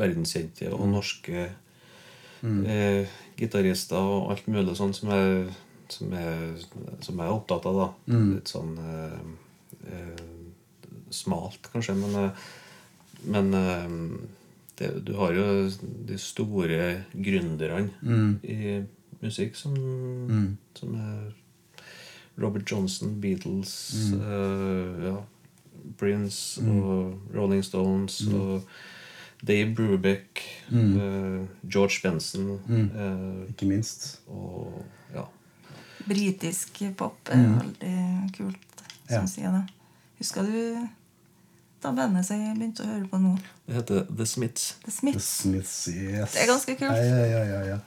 Verdenskjente og norske eh, gitarister og alt mulig sånn som jeg, som jeg, som jeg er opptatt av. da. Litt sånn eh, eh, smalt, kanskje, men, eh, men eh, det, du har jo de store gründerne i musikk som, som er Robert Johnson, Beatles, eh, ja, Prince og Rolling Stones og Dave Brubeck, uh, George Benson uh, Ikke minst. og ja. Britisk pop er veldig kult, Ja. som sier det. Husker du da bandet som jeg begynte å høre på nå? Det heter The Smiths. The The Smiths. Smiths, yes. Det er ganske kult. Ja, ja, ja, ja, ja.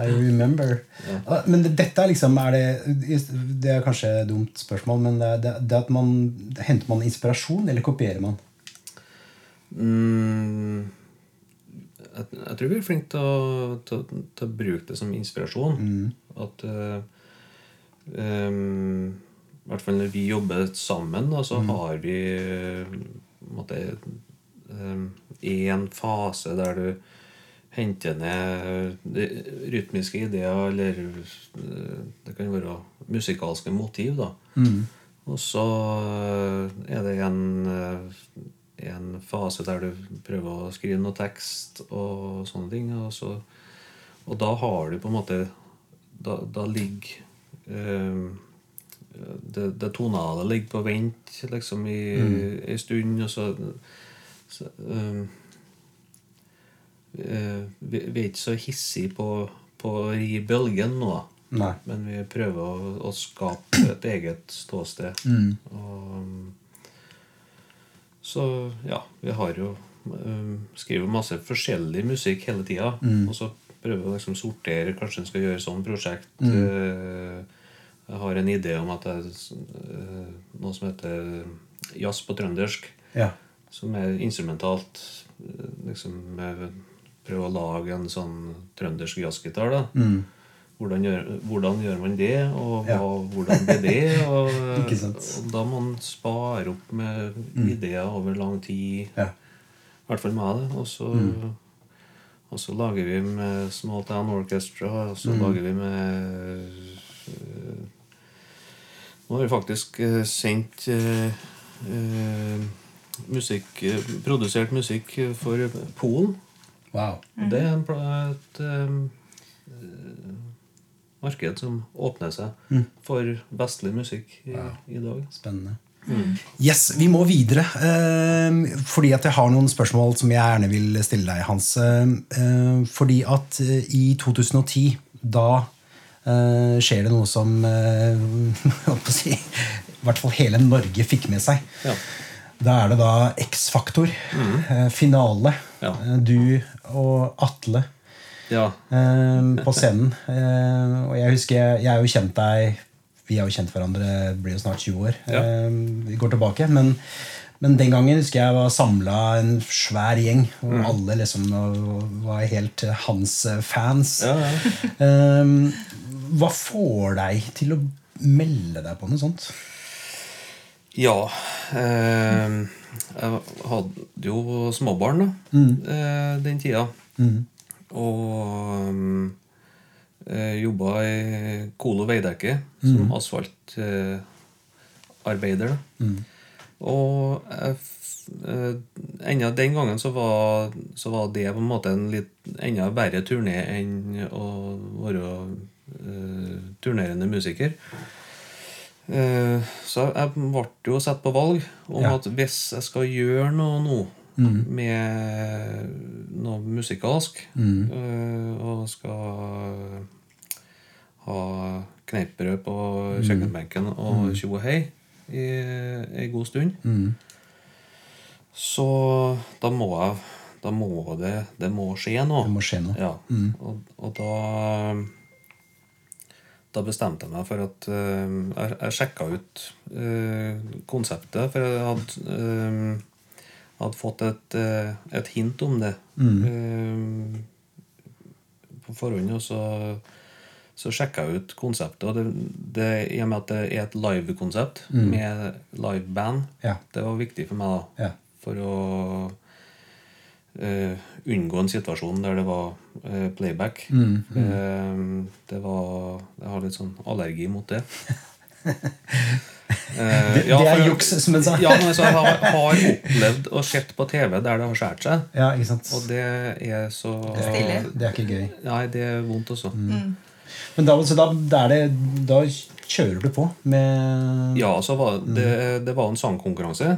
I remember. Ah, Men dette er liksom er det, det er kanskje et dumt spørsmål, men det, det, det at man Henter man inspirasjon, eller kopierer man? Mm, jeg, jeg tror vi er flinke til å, til, til å bruke det som inspirasjon. At uh, em, I hvert fall når vi jobber sammen, da, så har vi eh, på en én fase der du henter ned rytmiske ideer, eller eh, det kan være musikalske motiv. da. Og så eh, er det en, eh, en fase der du prøver å skrive noe tekst og sånne ting. Og, så, og da har du på en måte Da, da ligger eh, det, det tonale ligger på vent liksom i en stund, og så, så eh, eh, vi, vi er ikke så hissige på, på å ri bølgen nå. Nei. Men vi prøver å, å skape et eget ståsted. Og, så ja, vi har jo um, skriver masse forskjellig musikk hele tida. Og så prøver vi å liksom sortere. Kanskje en skal gjøre sånn prosjekt. Eh, jeg har en idé om at det er eh, noe som heter jazz på trøndersk. Ja. Som er instrumentalt. eh, Liksom eh, Prøve å lage en sånn trøndersk jazzgitar. da hvordan, gjør, hvordan gjør man det, og hva, Ja. hvordan blir det? Og, sant. og da må man spare opp med ideer over lang tid. Ja. I hvert fall med det. Og så, og så lager vi med Small Town Orchestra, og så lager vi med Nå har vi faktisk øh, sendt eh, eh, musikk, produsert musikk for Polen. Wow. Og det er et øh, marked som åpner seg for vestlig musikk i, i dag. Spennende. Yes, Vi må videre, eh, fordi at jeg har noen spørsmål som jeg gjerne vil stille deg, Hans. Eh, eh, fordi at eh, i 2010, da eh, skjer det noe som eh, si, i hvert fall hele Norge fikk med seg. Ja. Da er det da X-Faktor, eh, finale. Ja. Eh, Du og Atle Ja. eh, på scenen. Eh, og jeg husker, jeg, jeg er jo kjent deg Vi har jo kjent hverandre blir jo snart 20 år. Eh, vi går tilbake. Men Men den gangen husker jeg var samla en svær gjeng, og alle liksom var helt hans fans. Ja, ja. Hva får deg til å melde deg på noe sånt? Ja eh, Jeg hadde jo småbarn da, eh, den tida. Og um, eh, jobba i Kolo veidekke som asfaltarbeider. da. Og eh, enda den gangen så var, så var det på en måte en litt enda verre turné enn å være eh, turnerende musiker. Eh, så jeg ble jo satt på valg om Ja. at hvis jeg skal gjøre noe nå med noe musikalsk, mm. og skal ha kneippbrød på kjøkkenbenken og tjo og hei i ei god stund, så da må jeg Da må det Det må skje noe. Det må skje noe. Ja. Og, og da Da bestemte jeg meg for at uh, Jeg, jeg sjekka ut uh, konseptet, for jeg hadde uh, hadde fått et, et hint om det eh, på forhånd. Og så, så sjekka jeg ut konseptet. Og det, det, I og med at det er et livekonsept med liveband, Ja. det var viktig for meg da. Ja. For å unngå en situasjon der det var eh, playback. Eh, det var Jeg har litt sånn allergi mot det. Eh, Det, ja, det er juks, som en sa. ja, men altså, jeg har, har opplevd og sett på TV der det har skåret seg. Ja, ikke sant? Og det er så Stilig. Det er ikke gøy. Nei, det er vondt også. Men da, så da, da, er det, da kjører du på med Ja, så var det, det var en sangkonkurranse.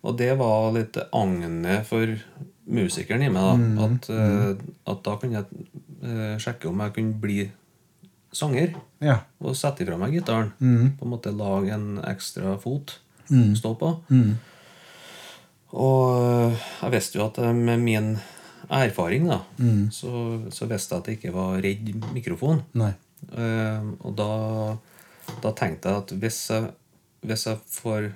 Og det var litt agnet for musikeren i meg. da at, uh, at da kunne jeg uh, sjekke om jeg kunne bli sanger. Ja. Og sette ifra meg gitaren. På en måte lage en ekstra fot Mm. stå på. Og øh, jeg visste jo at med min erfaring da, så, så visste jeg at jeg ikke var redd mikrofon. Eh, og da, da tenkte jeg at hvis jeg, hvis jeg får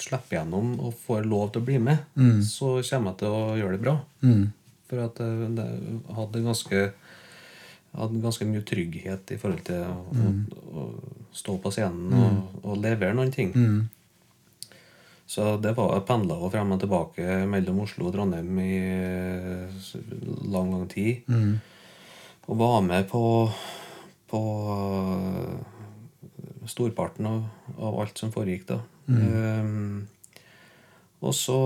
slippe gjennom og får lov til å bli med, så kommer jeg til å gjøre det bra. For at jeg hadde ganske hadde ganske mye trygghet i forhold til å, å, å stå på scenen og, og levere noen ting. Så det var jeg pendla frem og tilbake mellom Oslo og Trondheim i eh, lang, lang tid. Og var med på, på eh, storparten av, av alt som foregikk da. Ehm, og så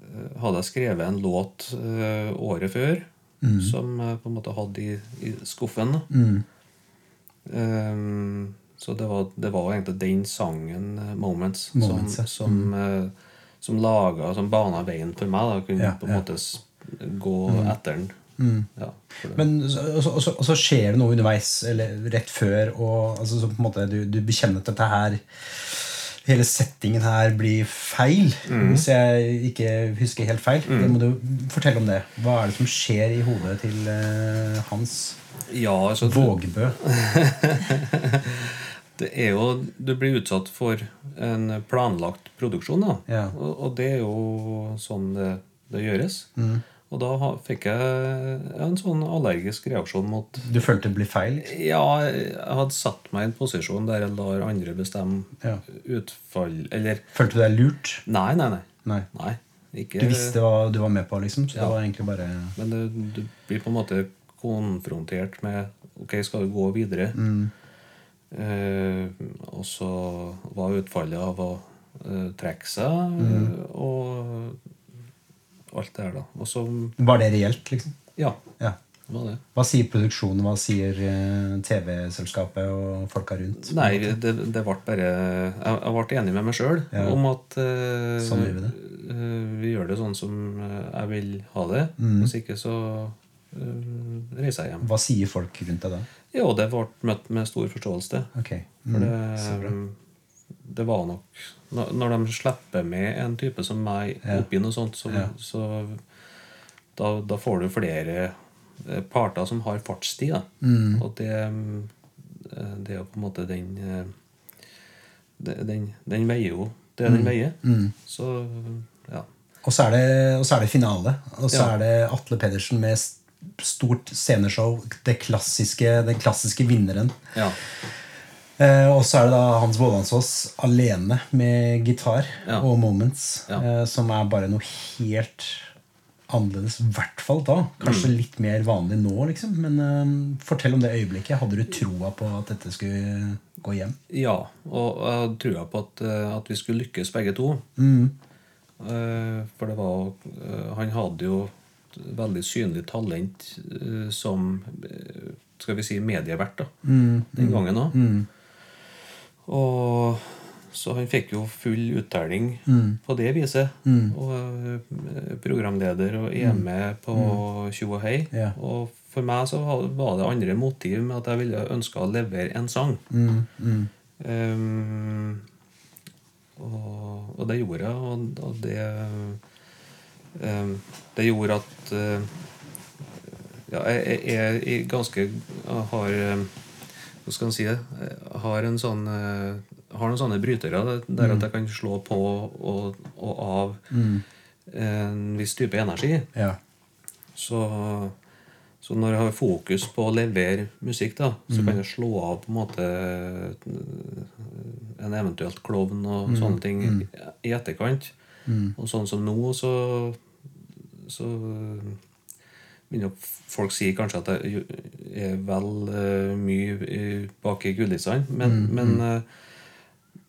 eh, hadde jeg skrevet en låt eh, året før som jeg på en måte hadde i, i skuffen. Mm. Så det var, det var egentlig den sangen, 'Moments', Moments, som, som, eh, som laga Som bana veien for meg. da Kunne Ja, på en ja. måte gå etter den. Ja. Men så, så, så, skjer det noe underveis, eller rett før, og altså, så på en måte du, du bekjenner at dette her Hele settingen her blir feil, hvis jeg ikke husker helt feil. Det må du fortelle om det. Hva er det som skjer i hodet til uh, Hans ja, altså, Vågbø? det er jo Du blir utsatt for en planlagt produksjon, da. Ja. Og, og det er jo sånn det, det gjøres. Og da fikk jeg en sånn allergisk reaksjon mot Du følte det ble feil? liksom? Ja, jeg hadde satt meg i en posisjon der jeg lar andre bestemme Ja. utfall Eller Følte du deg lurt? Nei, nei, nei. Nei. nei ikke, Du visste hva du var med på, liksom? Så det var egentlig bare Men du, du blir på en måte konfrontert med Ok, skal du gå videre? Eh, og så var utfallet av å uh, trekke seg og alt det her, da. Og så Var det reelt, liksom? Ja, Ja. Hva sier produksjonen, hva sier eh, TV-selskapet og folka rundt? Nei, det, det ble bare Jeg, jeg ble enig med meg sjøl Ja. om at uh, Sånn gjør vi det. Uh, vi gjør det sånn som jeg vil ha det. Hvis ikke så uh, reiser jeg hjem. Hva sier folk rundt deg da? Jo, det ble møtt med stor forståelse. Okay. Ok. For Mm, bra. det, det var nok når, de slipper med en type som meg Ja. oppi noe sånt, så, Ja. så da, da får du flere eh, parter som har fartstid. Mm. Og det, eh, det er jo på en måte den eh, den, den veier jo Det den veier. Så ja. Og så det, og så er det finale. Og så Ja. er det Atle Pedersen med stort sceneshow. Det klassiske, den klassiske vinneren. ja. Eh, og så er det da Hans Vålandsaas alene med gitar Ja. og Moments. Ja. Eh, som er bare noe helt annerledes. I hvert fall da. Kanskje Mm. litt mer vanlig nå, liksom. Men eh, fortell om det øyeblikket. Hadde du troa på at dette skulle gå hjem? Ja, og jeg hadde trua på at, eh, at vi skulle lykkes begge to. Mm. Eh, For det var eh, Han hadde jo veldig synlig talent som skal vi si medievert da, Mm. den gangen òg. Og så han fikk jo full uttelling Mm. på det viset. Og eh, programleder og er med på Tjo og hei. Mm. Ja. Og for meg så var det andre motiv med at jeg ville ønske å levere en sang. Mm, mm, Ehm, og, og det gjorde jeg, og, og det um, Det gjorde at uh, ja, jeg, jeg, jeg ganske har eh, Hva skal man si det? Har en sånn eh, har noen sånne brytere der at jeg kan slå på og, og av en viss type energi. ja. Så, så når jeg har fokus på å levere musikk, da, så kan jeg slå av på en måte en eventuelt klovn og sånne ting i etterkant. Og sånn som nå, så, så folk sier kanskje at det er vel eh, mye bak i kulissene. Men, men, eh,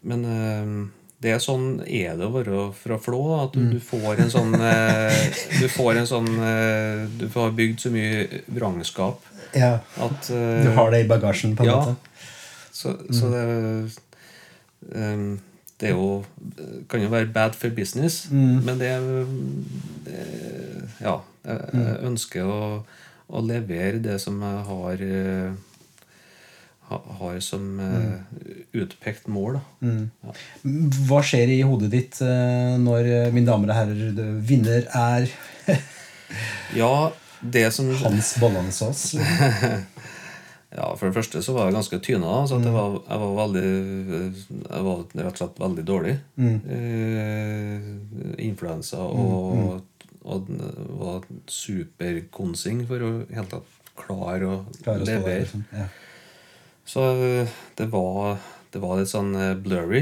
men eh, det er sånn er det å være fra Flå. At du, du får en sånn eh, Du får en sånn eh, Du får bygd så mye vrangskap ja. at eh, Du har det i bagasjen, på en ja. måte? Så, så det um, Det er jo kan jo være bad for business, men det, det Ja. Jeg, jeg ønsker å, å levere det som jeg har eh, har som mm. utpekt mål. Da. Ja. Hva skjer i hodet ditt eh, når, min mine damer og herrer, vinner er ja, det som Hans Bollandsås? liksom? Ja, For det første så var jeg ganske tyna. Så jeg, var, jeg var veldig Jeg var rett og slett veldig dårlig. Eh, influensa og, og var superkonsing for å helt tatt klare å Klarer å levere. liksom. Ja. Så eh, det var, det var litt sånn blurry blurry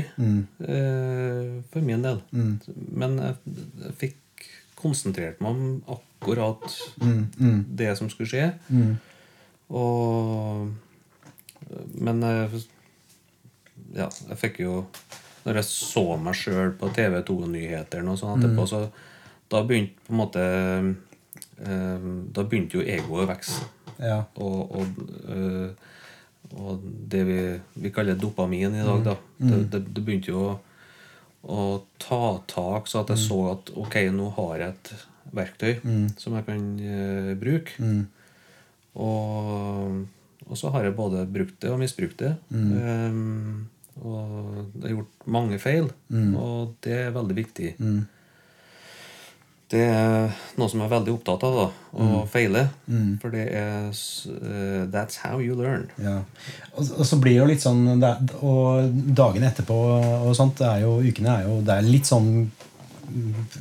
eh, for min del. Men jeg, jeg fikk konsentrert meg om akkurat det som skulle skje. Og Men eh, ja, jeg fikk jo Når jeg så meg sjøl på TV2-nyhetene og sånn etterpå, så da begynte på en måte eh, Da begynte jo egoet å vokse. Ja. Og, og, øh, og det vi, vi kaller dopamin i dag, da. Det, det, det begynte jo å, å ta tak, så at jeg så at ok, nå har jeg et verktøy som jeg kan uh, bruke. Og, og så har jeg både brukt det og misbrukt det. Um, og jeg har gjort mange feil, og det er veldig viktig. Det er noe som jeg er veldig opptatt av, da, å feile. For det er eh, That's how you learn. Ja. Og, og så blir det jo litt sånn Og dagene etterpå og sånt, det er jo, ukene er jo Det er litt sånn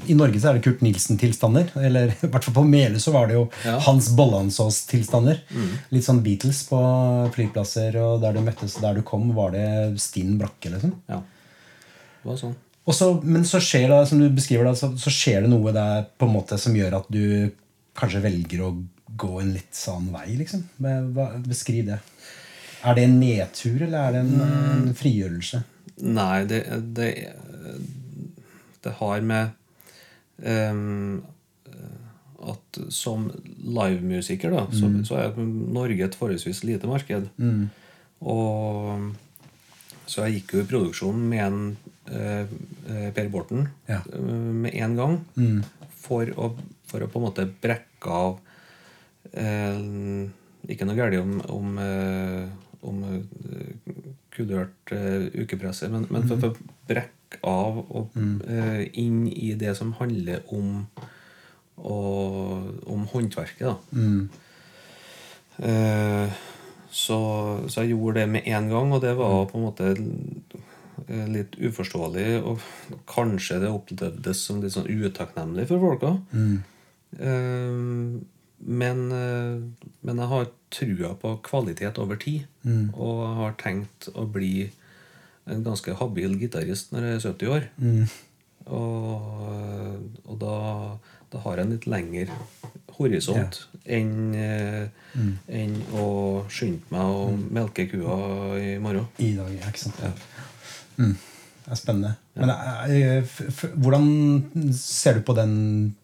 I Norge så er det Kurt Nilsen-tilstander. Eller i hvert fall på Meløy så var det jo Ja. Hans Bollandsås-tilstander. Litt sånn Beatles på flyplasser, og der du møttes og der du kom, var det stinn brakke. liksom Ja. Det var sånn. Så, Men så skjer det som du beskriver det, så, så skjer det noe der på en måte som gjør at du kanskje velger å gå en litt sånn vei. liksom Beskriv det. Er det en nedtur, eller er det en, en frigjørelse? Nei, det, det, det har med um, at som livemusiker da, så, så er Norge et forholdsvis lite marked. Og så jeg gikk jo i produksjon med en Per Borten Ja. eh, med en gang. For, å, for å på en måte brekke av eh, Ikke noe galt om, om, eh, om eh, kulørt eh, ukepresse, men, men for, for å brekke av og eh, inn i det som handler om og, om håndverket. da. Eh, så, så jeg gjorde det med en gang, og det var på en måte eh, litt uforståelig, og kanskje det opplevdes som litt sånn utakknemlig for folk Mm. Men, eh, men jeg har trua på kvalitet over tid, og har tenkt å bli en ganske habil gitarist når jeg er 70 år. Og, og da, da har jeg en litt lengre horisont enn mm. en å skynde meg å melke kua i morgen. I dag, ikke sant? Mm. Det er spennende. Men eh, f hvordan ser du på den,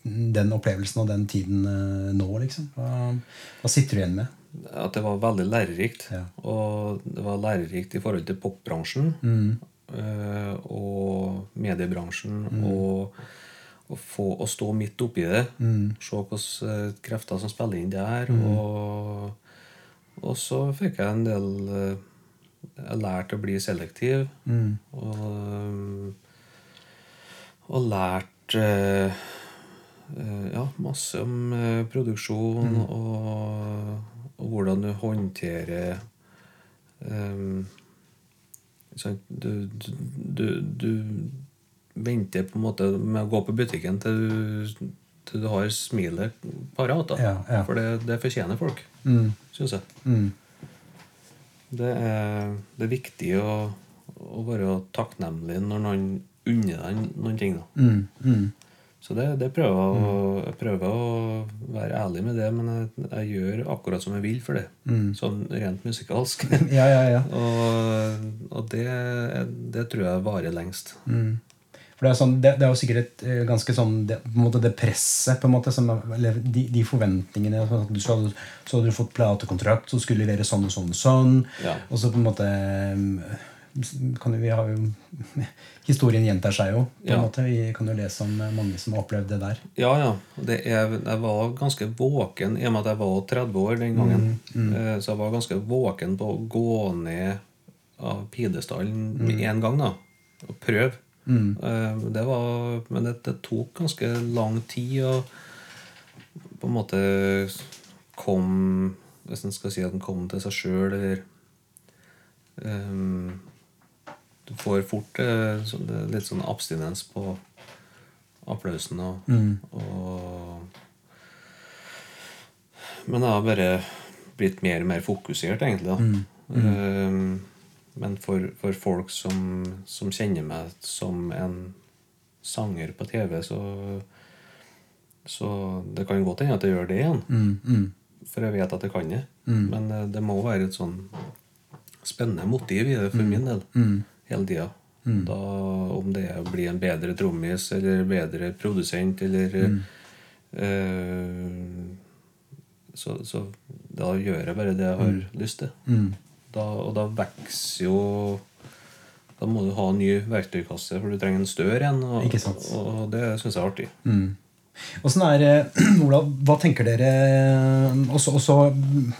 den opplevelsen og den tiden eh, nå, liksom? Hva, hva sitter du igjen med? At det var veldig lærerikt. Ja. Og det var lærerikt i forhold til popbransjen mm. og mediebransjen. Og å få å stå midt oppi det. Se hvilke krefter som spiller inn der. Og, og så fikk jeg en del eh, Jeg lært å bli selektiv. Og, og lært eh, eh, ja, masse om produksjon produksjon og, og hvordan du håndterer um, du, du, du venter på en måte med å gå på butikken til du, til du har smilet parat. Ja, ja. For det, det fortjener folk, Mm. syns jeg. Mm. Det er, det er viktig å, å være takknemlig når noen unner deg noen ting. da. Mm. Mm. Så det, det prøver å, jeg prøver å være ærlig med det, men jeg, jeg gjør akkurat som jeg vil for det. Sånn rent musikalsk. Ja, ja, ja. og og det, det tror jeg varer lengst. Mm. For det er, sånn, det, det er jo sikkert et eh, ganske sånn det, på en måte det presset på en måte, som, eller de, de forventningene at du skal, Så hadde du fått platekontrakt, så skulle du levere sånn og sånn og sånn. Ja. Og så på en måte mm, kan vi har jo, Historien gjentar seg jo. på en Ja. måte, Vi kan jo lese om eh, mange som har opplevd det der. Ja, ja. Det er, jeg var ganske våken i og med at jeg var 30 år den gangen. Eh, Så jeg var ganske våken på å gå ned av pidestallen med en gang. da Og prøve. Eh, Det var, men det, det tok ganske lang tid å på en måte kom Hvis en skal si at en kom til seg sjøl, eller um, Du får fort eh, så det litt sånn abstinens på applausen og, og Men jeg har bare blitt mer og mer fokusert, egentlig. da. Ehm, men for, for folk som, som kjenner meg som en sanger på TV, så Så det kan godt hende at jeg gjør det igjen. Mm, mm, For jeg vet at jeg kan det. Men det, det må være et sånn spennende motiv i det for min del. Hele tida. Da, om det er å bli en bedre trommis eller bedre produsent eller eh, så, så da gjør jeg bare det jeg har lyst til. Mm. Da, og da vokser jo Da må du ha en ny verktøykasse, for du trenger en større en. Og, og det syns jeg er artig. Mm. Åssen er det, Ola, hva tenker dere Og så,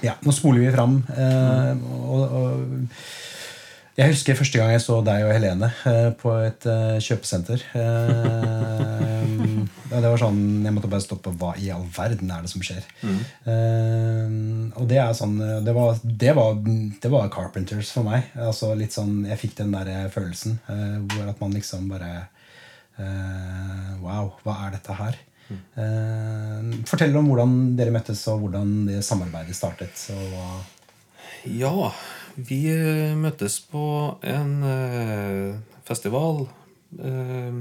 ja, Nå spoler vi fram. Eh, og, og, jeg husker første gang jeg så deg og Helene eh, på et eh, kjøpesenter. Eh, det var sånn, Jeg måtte bare stoppe. Hva i all verden er det som skjer? Eh, og det er sånn det var, det, var, det var Carpenters for meg. Altså litt sånn, Jeg fikk den der følelsen uh, hvor at man liksom bare uh, Wow, hva er dette her? Eh, fortell om hvordan dere møttes, og hvordan det samarbeidet startet. Og Ja, vi eh, møttes på en eh, festival eh,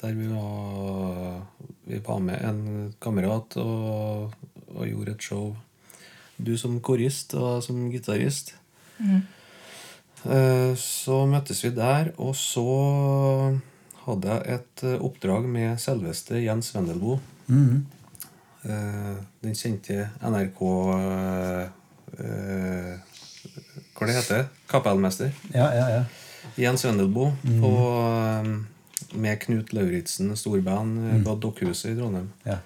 der vi var Vi var med en kamerat og, og gjorde et show. Du som korist og som gitarist. Mm. så møttes vi der, og så hadde jeg et eh, oppdrag med selveste Jens Wendelboe. Mm. den kjente NRK eh, eh, Hva det heter Kapellmester. Ja, ja, ja. Jens Wendelboe på, eh, med Knut Lauritzen storband mm. på Dokkhuset i Trondheim. ja.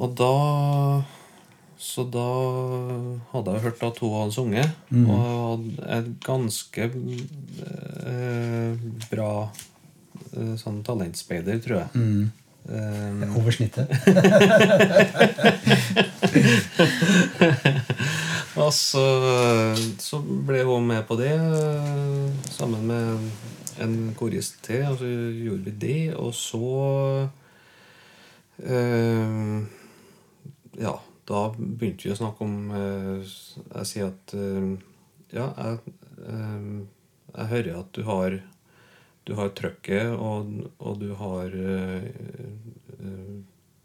Og da Så da hadde jeg hørt at hun hadde sunget. Og hadde et ganske eh, bra eh, sånn talentspeider, tror jeg. Eh, Over snittet. og så, så ble hun med på det eh, sammen med en korist til, og så gjorde vi det. Og så eh, Ja, da begynte vi å snakke om eh, Jeg sier at eh, Ja, jeg, eh, jeg hører at du har du har trøkket, og, og du har Du eh,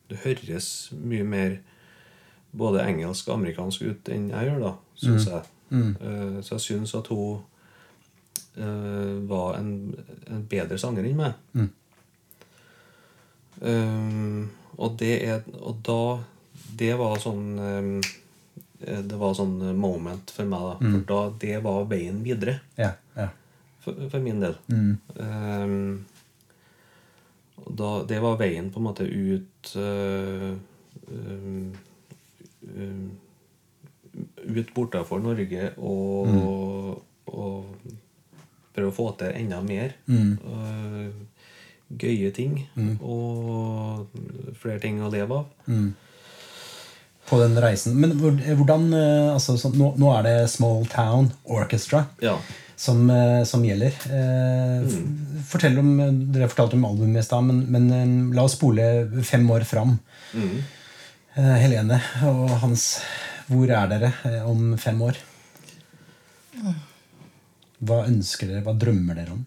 Det høres mye mer både engelsk og amerikansk ut enn jeg gjør, da, syns jeg. Eh, så jeg syns at hun eh, var en, en bedre sanger enn meg. Eh, og det er Og da Det var sånn um, Det var sånn moment for meg, da. For da det var veien videre Ja, ja. for, for min del. Ehm, og da, det var veien på en måte ut uh, um, um, Ut bortafor Norge og, og prøve å få til enda mer. Uh, gøye ting. Og flere ting å leve av. På den reisen. Men hvordan eh, altså, så, nå, nå er det Small Town Orchestra Ja. som, eh, som gjelder. Eh, Fortell om, Dere fortalte om albumet i stad, men, men eh, la oss spole fem år fram. Eh, Helene og Hans, hvor er dere eh, om fem år? Hva ønsker dere? Hva drømmer dere om?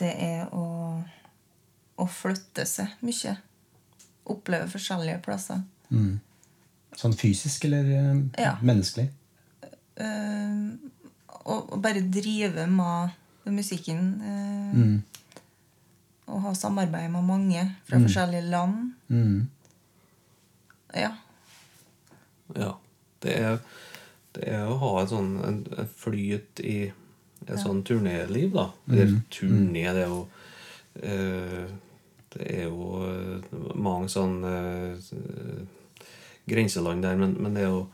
Det er å, å flytte seg mye. Oppleve forskjellige plasser. Sånn fysisk eller eh, Ja. menneskelig? Uh, og, og bare drive med musikken. eh, Og ha samarbeid med mange fra forskjellige land. Mm. Ja. Ja. Det er, det er å ha en sånn en, en flyt i et sånn turnéliv, da. Eller turné, det er jo eh, Det er jo eh, mange sånn eh, grenseland der, men, men det er jo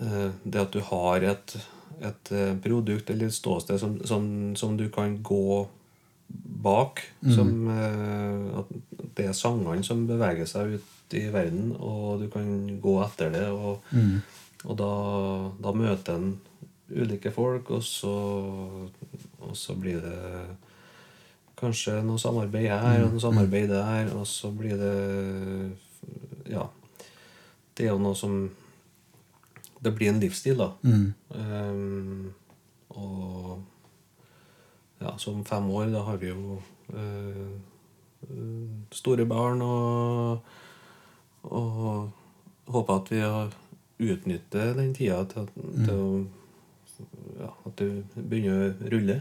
eh, Det at du har et, et eh, produkt eller et ståsted som, som, som du kan gå bak. Som, eh, at det er sangene som beveger seg ut i verden, og du kan gå etter det. Og, og da, da møter en ulike folk, og så, og så blir det kanskje noe samarbeid her og noe samarbeid der, og så blir det Ja. Det er jo noe som Det blir en livsstil, da. Um, og ja, så om fem år, da har vi jo eh, store barn og, og håper at vi har utnytter den tida til, at- til å ja, at du begynner å rulle.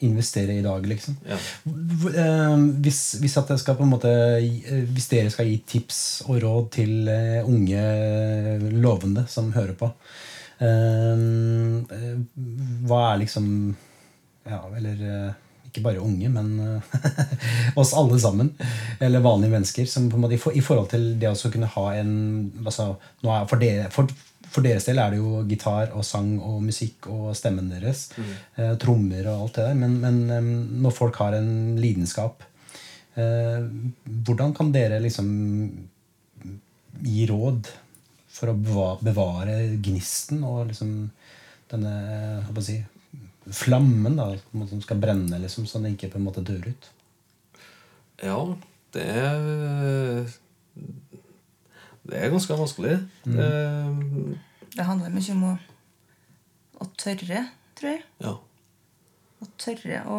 Investere i dag, liksom. Ja. Eh, Hvis, hvis, måte, eh, hvis dere skal gi tips og råd til eh, unge lovende som hører på Hva er liksom Ja, eller ikke bare unge, men eh, oss alle sammen. Eller vanlige mennesker. Som på en måte, i, forhold til det å kunne ha en altså, nå er, for, dere, for, for deres del er det jo gitar og sang og musikk og stemmen deres. Eh, trommer og alt det der. Men, men eh, når folk har en lidenskap, eh, hvordan kan dere liksom gi råd for å bevare, bevare gnisten og liksom denne hva skal jeg si, flammen da, som skal brenne, liksom, så den ikke på en måte dør ut? ja, det er Det er ganske vanskelig. Det, Det handler mye om å, å tørre, tror jeg. ja. Å tørre å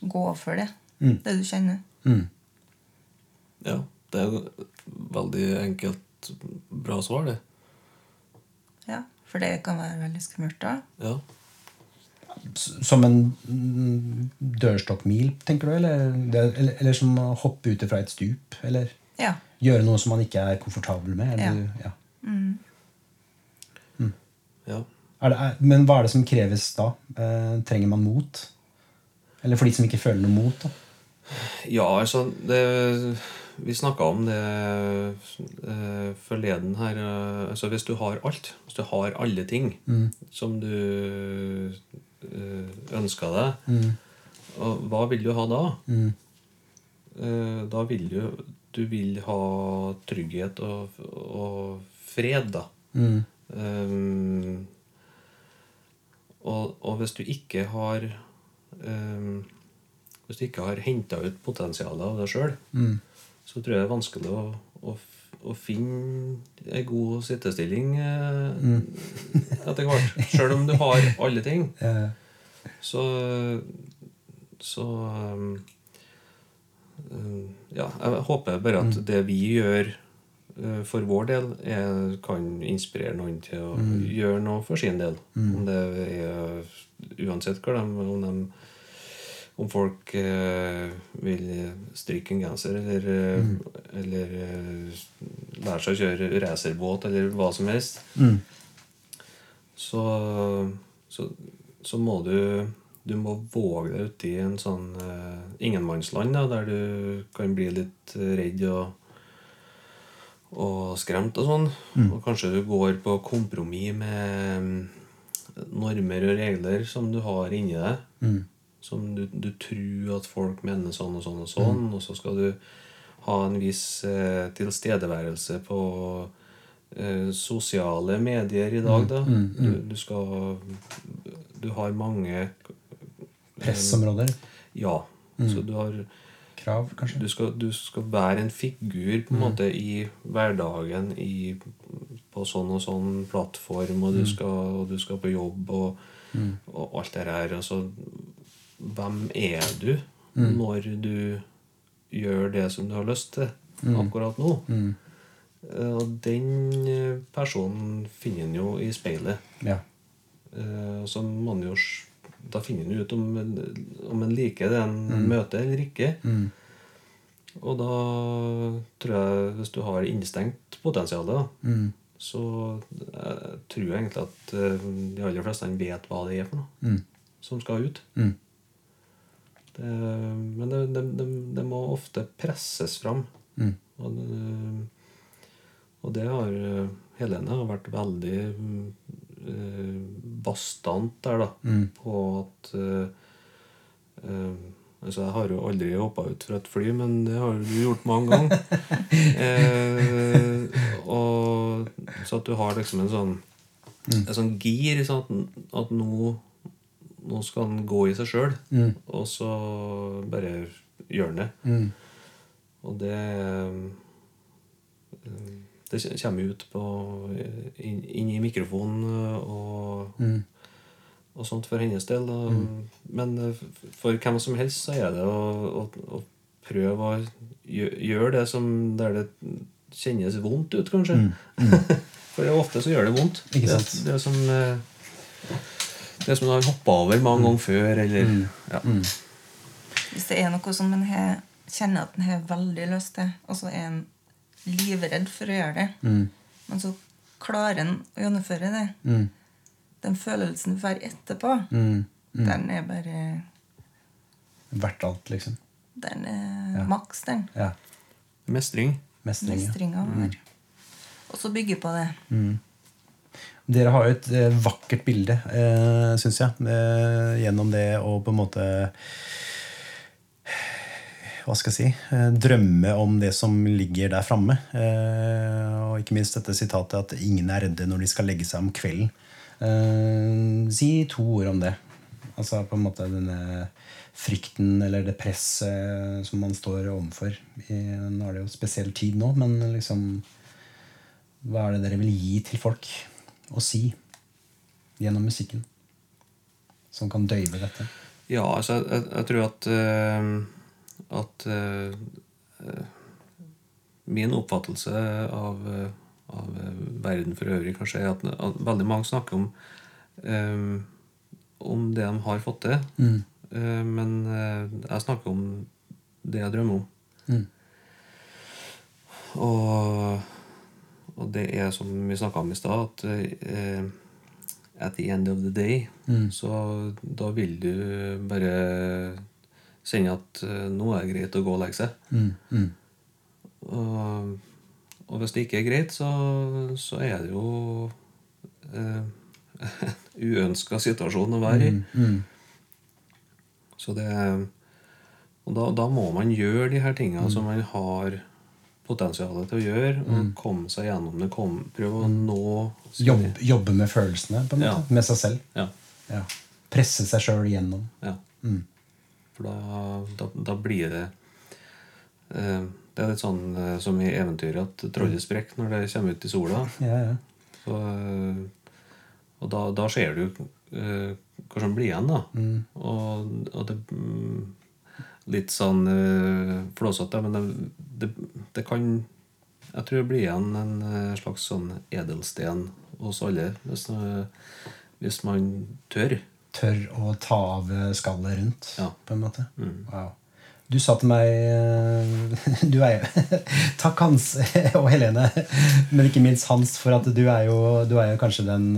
gå for det. Mm. Det du kjenner. Mm. ja. Det er veldig enkelt, bra svar, det. Ja, For det kan være veldig skummelt da. Ja. Som en mm, dørstokkmil, tenker du? Eller, eller, eller som å hoppe ut fra et stup? Eller Ja. gjøre noe som man ikke er komfortabel med? Eller, ja. ja. Er det, er, men hva er det som kreves da? Eh, trenger man mot? Eller for de som ikke føler noe mot? da? Ja, altså det, Vi snakka om det eh, forleden her. eh, altså Hvis du har alt, hvis du har alle ting som du eh, deg. deg, og hva vil du ha da? Mm. da vil du Du vil ha trygghet og, og fred, da. Mm. Um, Og, og hvis du ikke har um, Hvis du ikke har henta ut potensialet av deg sjøl, så tror jeg det er vanskelig å, å, å finne ei god sittestilling mm. etter hvert. Sjøl om du har alle ting. Eh, Så Så um, Ja, jeg håper bare at det vi gjør uh, for vår del, kan inspirere noen til å gjøre noe for sin del. Om det er Uansett hva de Om, de, om folk eh, vil stryke en genser, eller, mm. eller eh, lære seg å kjøre racerbåt, eller hva som helst mm, så, så, så må du du må våge deg uti en sånn eh, ingenmannsland da, der du kan bli litt eh, redd og, og skremt og sånn. Og kanskje du går på kompromiss med mm, normer og regler som du har inni deg. Mm, Som du, du tror at folk mener sånn og sånn og sånn. Og så skal du ha en viss eh, tilstedeværelse på eh, sosiale medier i dag, da. Du, du skal Du har mange Pressområder. Ja. Så du har Krav, kanskje. du skal, du skal være en figur på en måte i hverdagen i, på sånn og sånn plattform, og du, skal, og du skal på jobb og, og alt det her. Altså, hvem er du når du gjør det som du har lyst til akkurat nå? Eh, Og den eh, personen finner en jo i speilet. Ja. Eh, Så man jo Da finner en ut om, om en liker det en møter eller ikke. Og da tror jeg, hvis du har innestengt potensial, Mm. så jeg tror jeg egentlig at de aller fleste vet hva det er for noe Mm. som skal ut. Mm. Det, men det, det, det, må ofte presses fram. Mm. Og, det, og det har eh, Helene har vært veldig mm, eh, bastant der, da. Mm. På at uh, uh, Altså, jeg har jo aldri hoppa ut fra et fly, men det har du gjort mange ganger. eh, og, så at du har liksom en sånn En sånn gir. Sånn at, at nå, nå skal han gå i seg sjøl, Mm. og så bare gjør han det. Mm. Og det eh, Det kommer ut på inn, inn i mikrofonen eh, og, Mm. og sånt for hennes del. da. Men eh, for hvem som helst så er det å, å, å prøve å gjøre det som der det kjennes vondt ut, kanskje. for ofte så gjør det vondt. Mm. Det, sant? det som eh, det som du har hoppa over mange ganger før, eller ja. Hvis det er noe som en har- kjenner at en har veldig lyst til, og så er en livredd for å gjøre det, Mm. men så klarer en å gjennomføre det Mm. Den følelsen du får etterpå, Mm. den er bare Verdt alt, liksom. Den er Ja. maks, den. Ja. Mestring. Mestring. ja. Mestringa Mm. Og så bygge på det. Dere har jo et eh, vakkert bilde, eh, syns jeg, eh, gjennom det å på en måte Hva skal jeg si eh, Drømme om det som ligger der framme. Og ikke minst dette sitatet at ingen er redde når de skal legge seg om kvelden. Si to ord om det. Altså på en måte denne frykten eller det presset som man står overfor. Nå er det jo spesiell tid nå, men liksom Hva er det dere vil gi til folk å si gjennom musikken? Som kan døyve dette? Ja, altså, jeg, jeg, tror at uh, At eh, min oppfattelse av, av verden for øvrig kanskje er at, at veldig mange snakker om eh, om det de har fått til. Mm. Uh, men uh, jeg snakker om det jeg drømmer om. Mm. Og, og det er som vi snakka om i stad, at eh, at the end of the day så da vil du bare kjenne at eh, nå er det greit å gå og legge seg. Mm. Mm. Og, og hvis det ikke er greit, så, så er det jo eh, uønska situasjon å være i. Mm. Så det Og da, da må man gjøre de her tingene som man har potensialet til å gjøre, og komme seg gjennom det. Kom, prøve å nå Jobb, jobbe med følelsene, på en måte. Ja. Med seg selv. Ja. Ja. Presse seg sjøl gjennom. Ja. For da, da, da blir det eh, Det er litt sånn eh, som i eventyret at trollet sprekker når det kommer ut i sola. Ja, ja. Så, eh, og da, da ser du eh, hva som blir igjen, da. Og, og det mm, Litt sånn uh, flåsete, men det, det, det kan Jeg tror det blir igjen en eh, slags sånn edelsten hos alle, hvis, eh, hvis man tør. Tør å ta av skallet rundt, Ja. på en måte. Wow. Du sa til meg Du er jo Takk, Hans og Helene, men ikke minst Hans, for at du er jo, du er jo kanskje den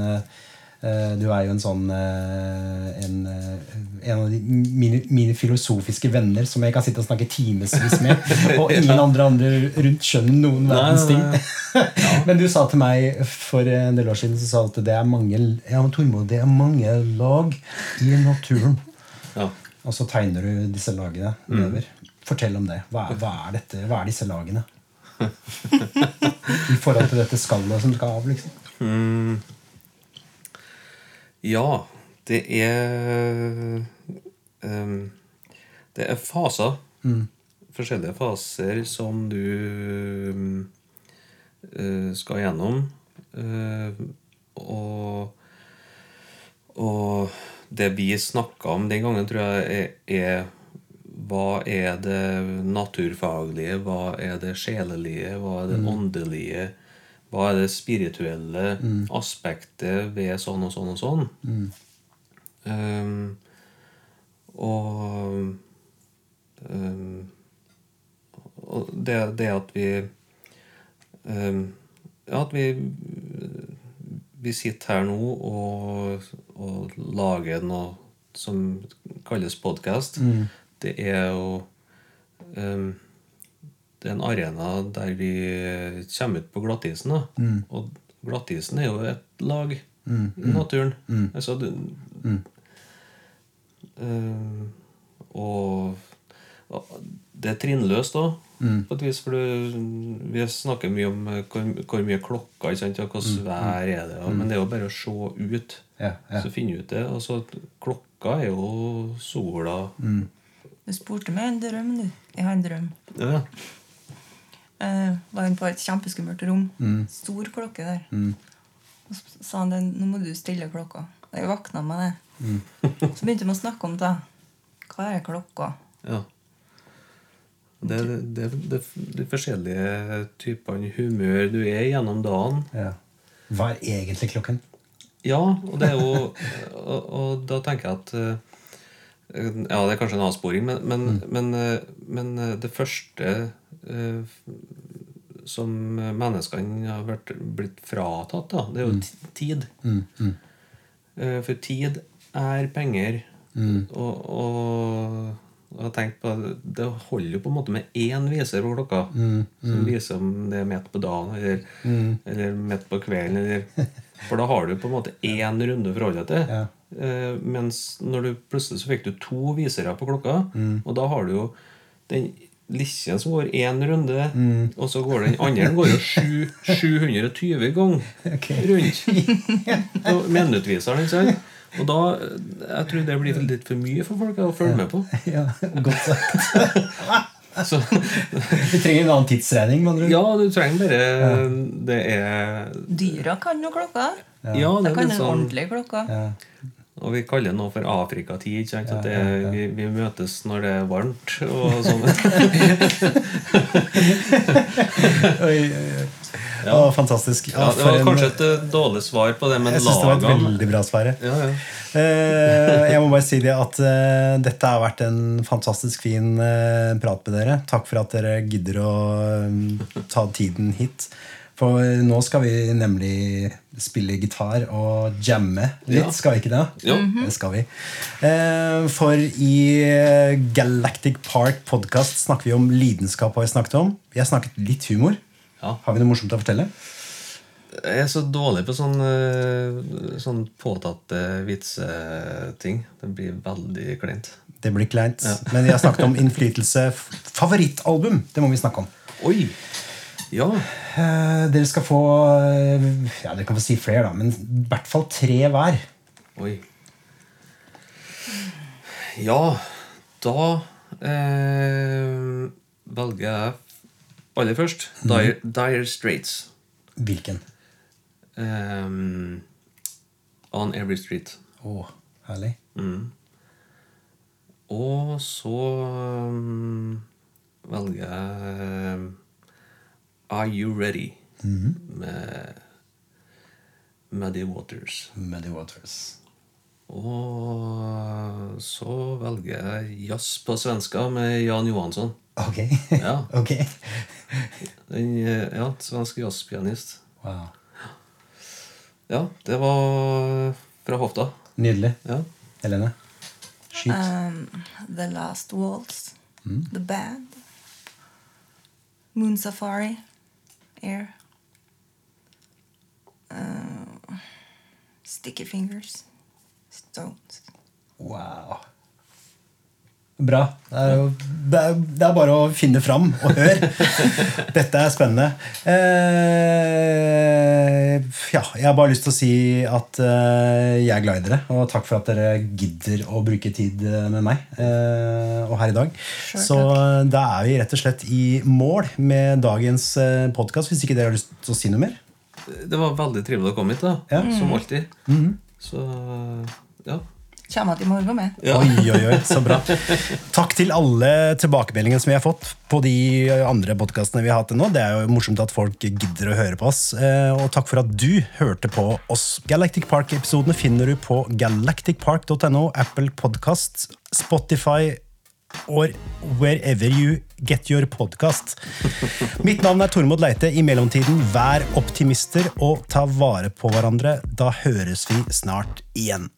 Du er jo en sånn eh, en, eh, en av de mine, mine filosofiske venner som jeg kan sitte og snakke timevis med, og ingen andre, andre rundt skjønner noen verdens ting. nei, Men du sa til meg for en del år siden så sa du at det er mange ja, Tormod, det er mange lag i naturen. Ja. Og så tegner du disse lagene nedover. Fortell om det. Hva er, hva er, dette, hva er disse lagene? I forhold til dette skallet som skal av, liksom. Ja, det er um, Det er faser. Forskjellige faser som du um, skal gjennom. Uh, og, og det vi snakka om den gangen, tror jeg er, er hva er det naturfaglige, hva er det sjelelige, hva er det åndelige? Hva er det spirituelle aspektet ved sånn og sånn og sånn? Og um, og det, det at vi um, Ja, at vi vi sitter her nå og, og lager noe som kalles podkast. Det er jo ehm, Det er en arena der vi kommer ut på glattisen. Da. Og glattisen er jo et lag i naturen. Altså, det, øh, og, og det er trinnløst òg, på et vis. For du, vi snakker mye om eh, hvor, hvor mye klokka ikke sant, og hvilket vær er det Men det er jo bare å se ut. Ja, ja. Så finne ut det. Altså, klokka er jo sola. Du spurte meg en drøm, du. Jeg har en drøm. Ja. Jeg var hun på et kjempeskummelt rom. Stor klokke der. Og så sa han det, nå må du stille klokka. Og jeg våkna med det. Så begynte vi å snakke om det. Hva er klokka? Ja. Det er det, det, de forskjellige typene humør du er gjennom dagen. Ja. Hva er egentlig klokken? Ja, og det er jo Og, og da tenker jeg at eh, Ja, det er kanskje en avsporing, men, men, men, eh, men eh, det første eh, som menneskene har vært, blitt fratatt, da, det er jo ti- tid. Eh, For tid er penger. Og, og, og jeg tenkte på Det holder jo på en måte med én viser på klokka. Som viser om det er midt på dagen eller, eller midt på kvelden. Eller, for da har du på en måte én runde å forholde deg til. Ja. Eh, mens når du plutselig så fikk du to visere på klokka, og da har du jo den lille som går én runde, og så går den andre den går jo 720 ganger Ok. rundt. Og Minuttviseren, ikke sant? Og da Jeg tror det blir litt for mye for folk å følge med på. Ja, Godt sagt. Så, du trenger en annen tidsregning. ja, du trenger bare Det er Dyra kan jo klokka. Ja, det De er kan en sånn ordentlig klokka. Ja. Og vi kaller det nå for Afrikatid. ikke sant? ja. det, vi, vi møtes når det er varmt. og sånn. Oi, oi, oi. Å, fantastisk. Ja, det var kanskje et eh, dårlig svar på det, men Jeg syns det var et veldig bra svar. ja, ja. Eh, jeg må bare si det at eh, dette har vært en fantastisk fin prat med dere. Takk for at dere gidder å ta tiden hit. For nå skal vi nemlig spille gitar og jamme litt, Ja. skal vi ikke det? Jo. Det skal vi. Eh, For i Galactic Park podcast snakker vi om lidenskap. har Vi snakket om. Vi har snakket litt humor. Ja. Har vi noe morsomt å fortelle? Jeg er så dårlig på sånn, eh, sånn påtatte vitseting. Det blir veldig kleint. Det blir kleint. Men vi har snakket om innflytelse. Favorittalbum, det må vi snakke om. Oi! Ja. Eh, dere skal få eh, Ja, dere kan få si flere, da, men i hvert fall tre hver. Oi. Ja, da eh, velger jeg aller først Dire, Dire Straits. Hvilken? Um, on Every Street. Å, herlig. Og så um, velger jeg Are You Ready? Med Muddy Waters. Muddy Waters. Og så velger jeg jazz på svenska med Jan Johansson. Ok. Ja. ok. Den, eh, ja, svensk jazzpianist. Wow. Ja, det var fra hofta. Nydelig. Ja. Helene? Skyt. Um, The Last Waltz. The Band. Moon Safari. Air. Uh, sticky Fingers. Stones. Wow. Bra. Det er, jo, det, er, det er bare å finne fram og høre. Dette er spennende. Eh, ja, jeg har bare lyst til å si at eh, jeg er glad i dere. Og takk for at dere gidder å bruke tid eh, med meg eh, og her i dag. Sure, Så eh, da er vi rett og slett i mål med dagens eh, podkast. Hvis ikke dere har lyst til å si noe mer? Det var veldig trivelig å komme hit, da. Ja. Som alltid. Så ja. Kommer til morgen med. Ja. Oi, oi, oi, så bra. Takk til alle tilbakemeldingene som vi har fått på de andre podkastene vi har hatt til nå. Det er jo morsomt at folk gidder å høre på oss. Eh, Og takk for at du hørte på oss. Galactic Park-episodene finner du på galacticpark.no, Apple Podkast, Spotify or wherever you get your podcast. Mitt navn er Tormod Leite. I mellomtiden, vær optimister og ta vare på hverandre. Da høres vi snart igjen.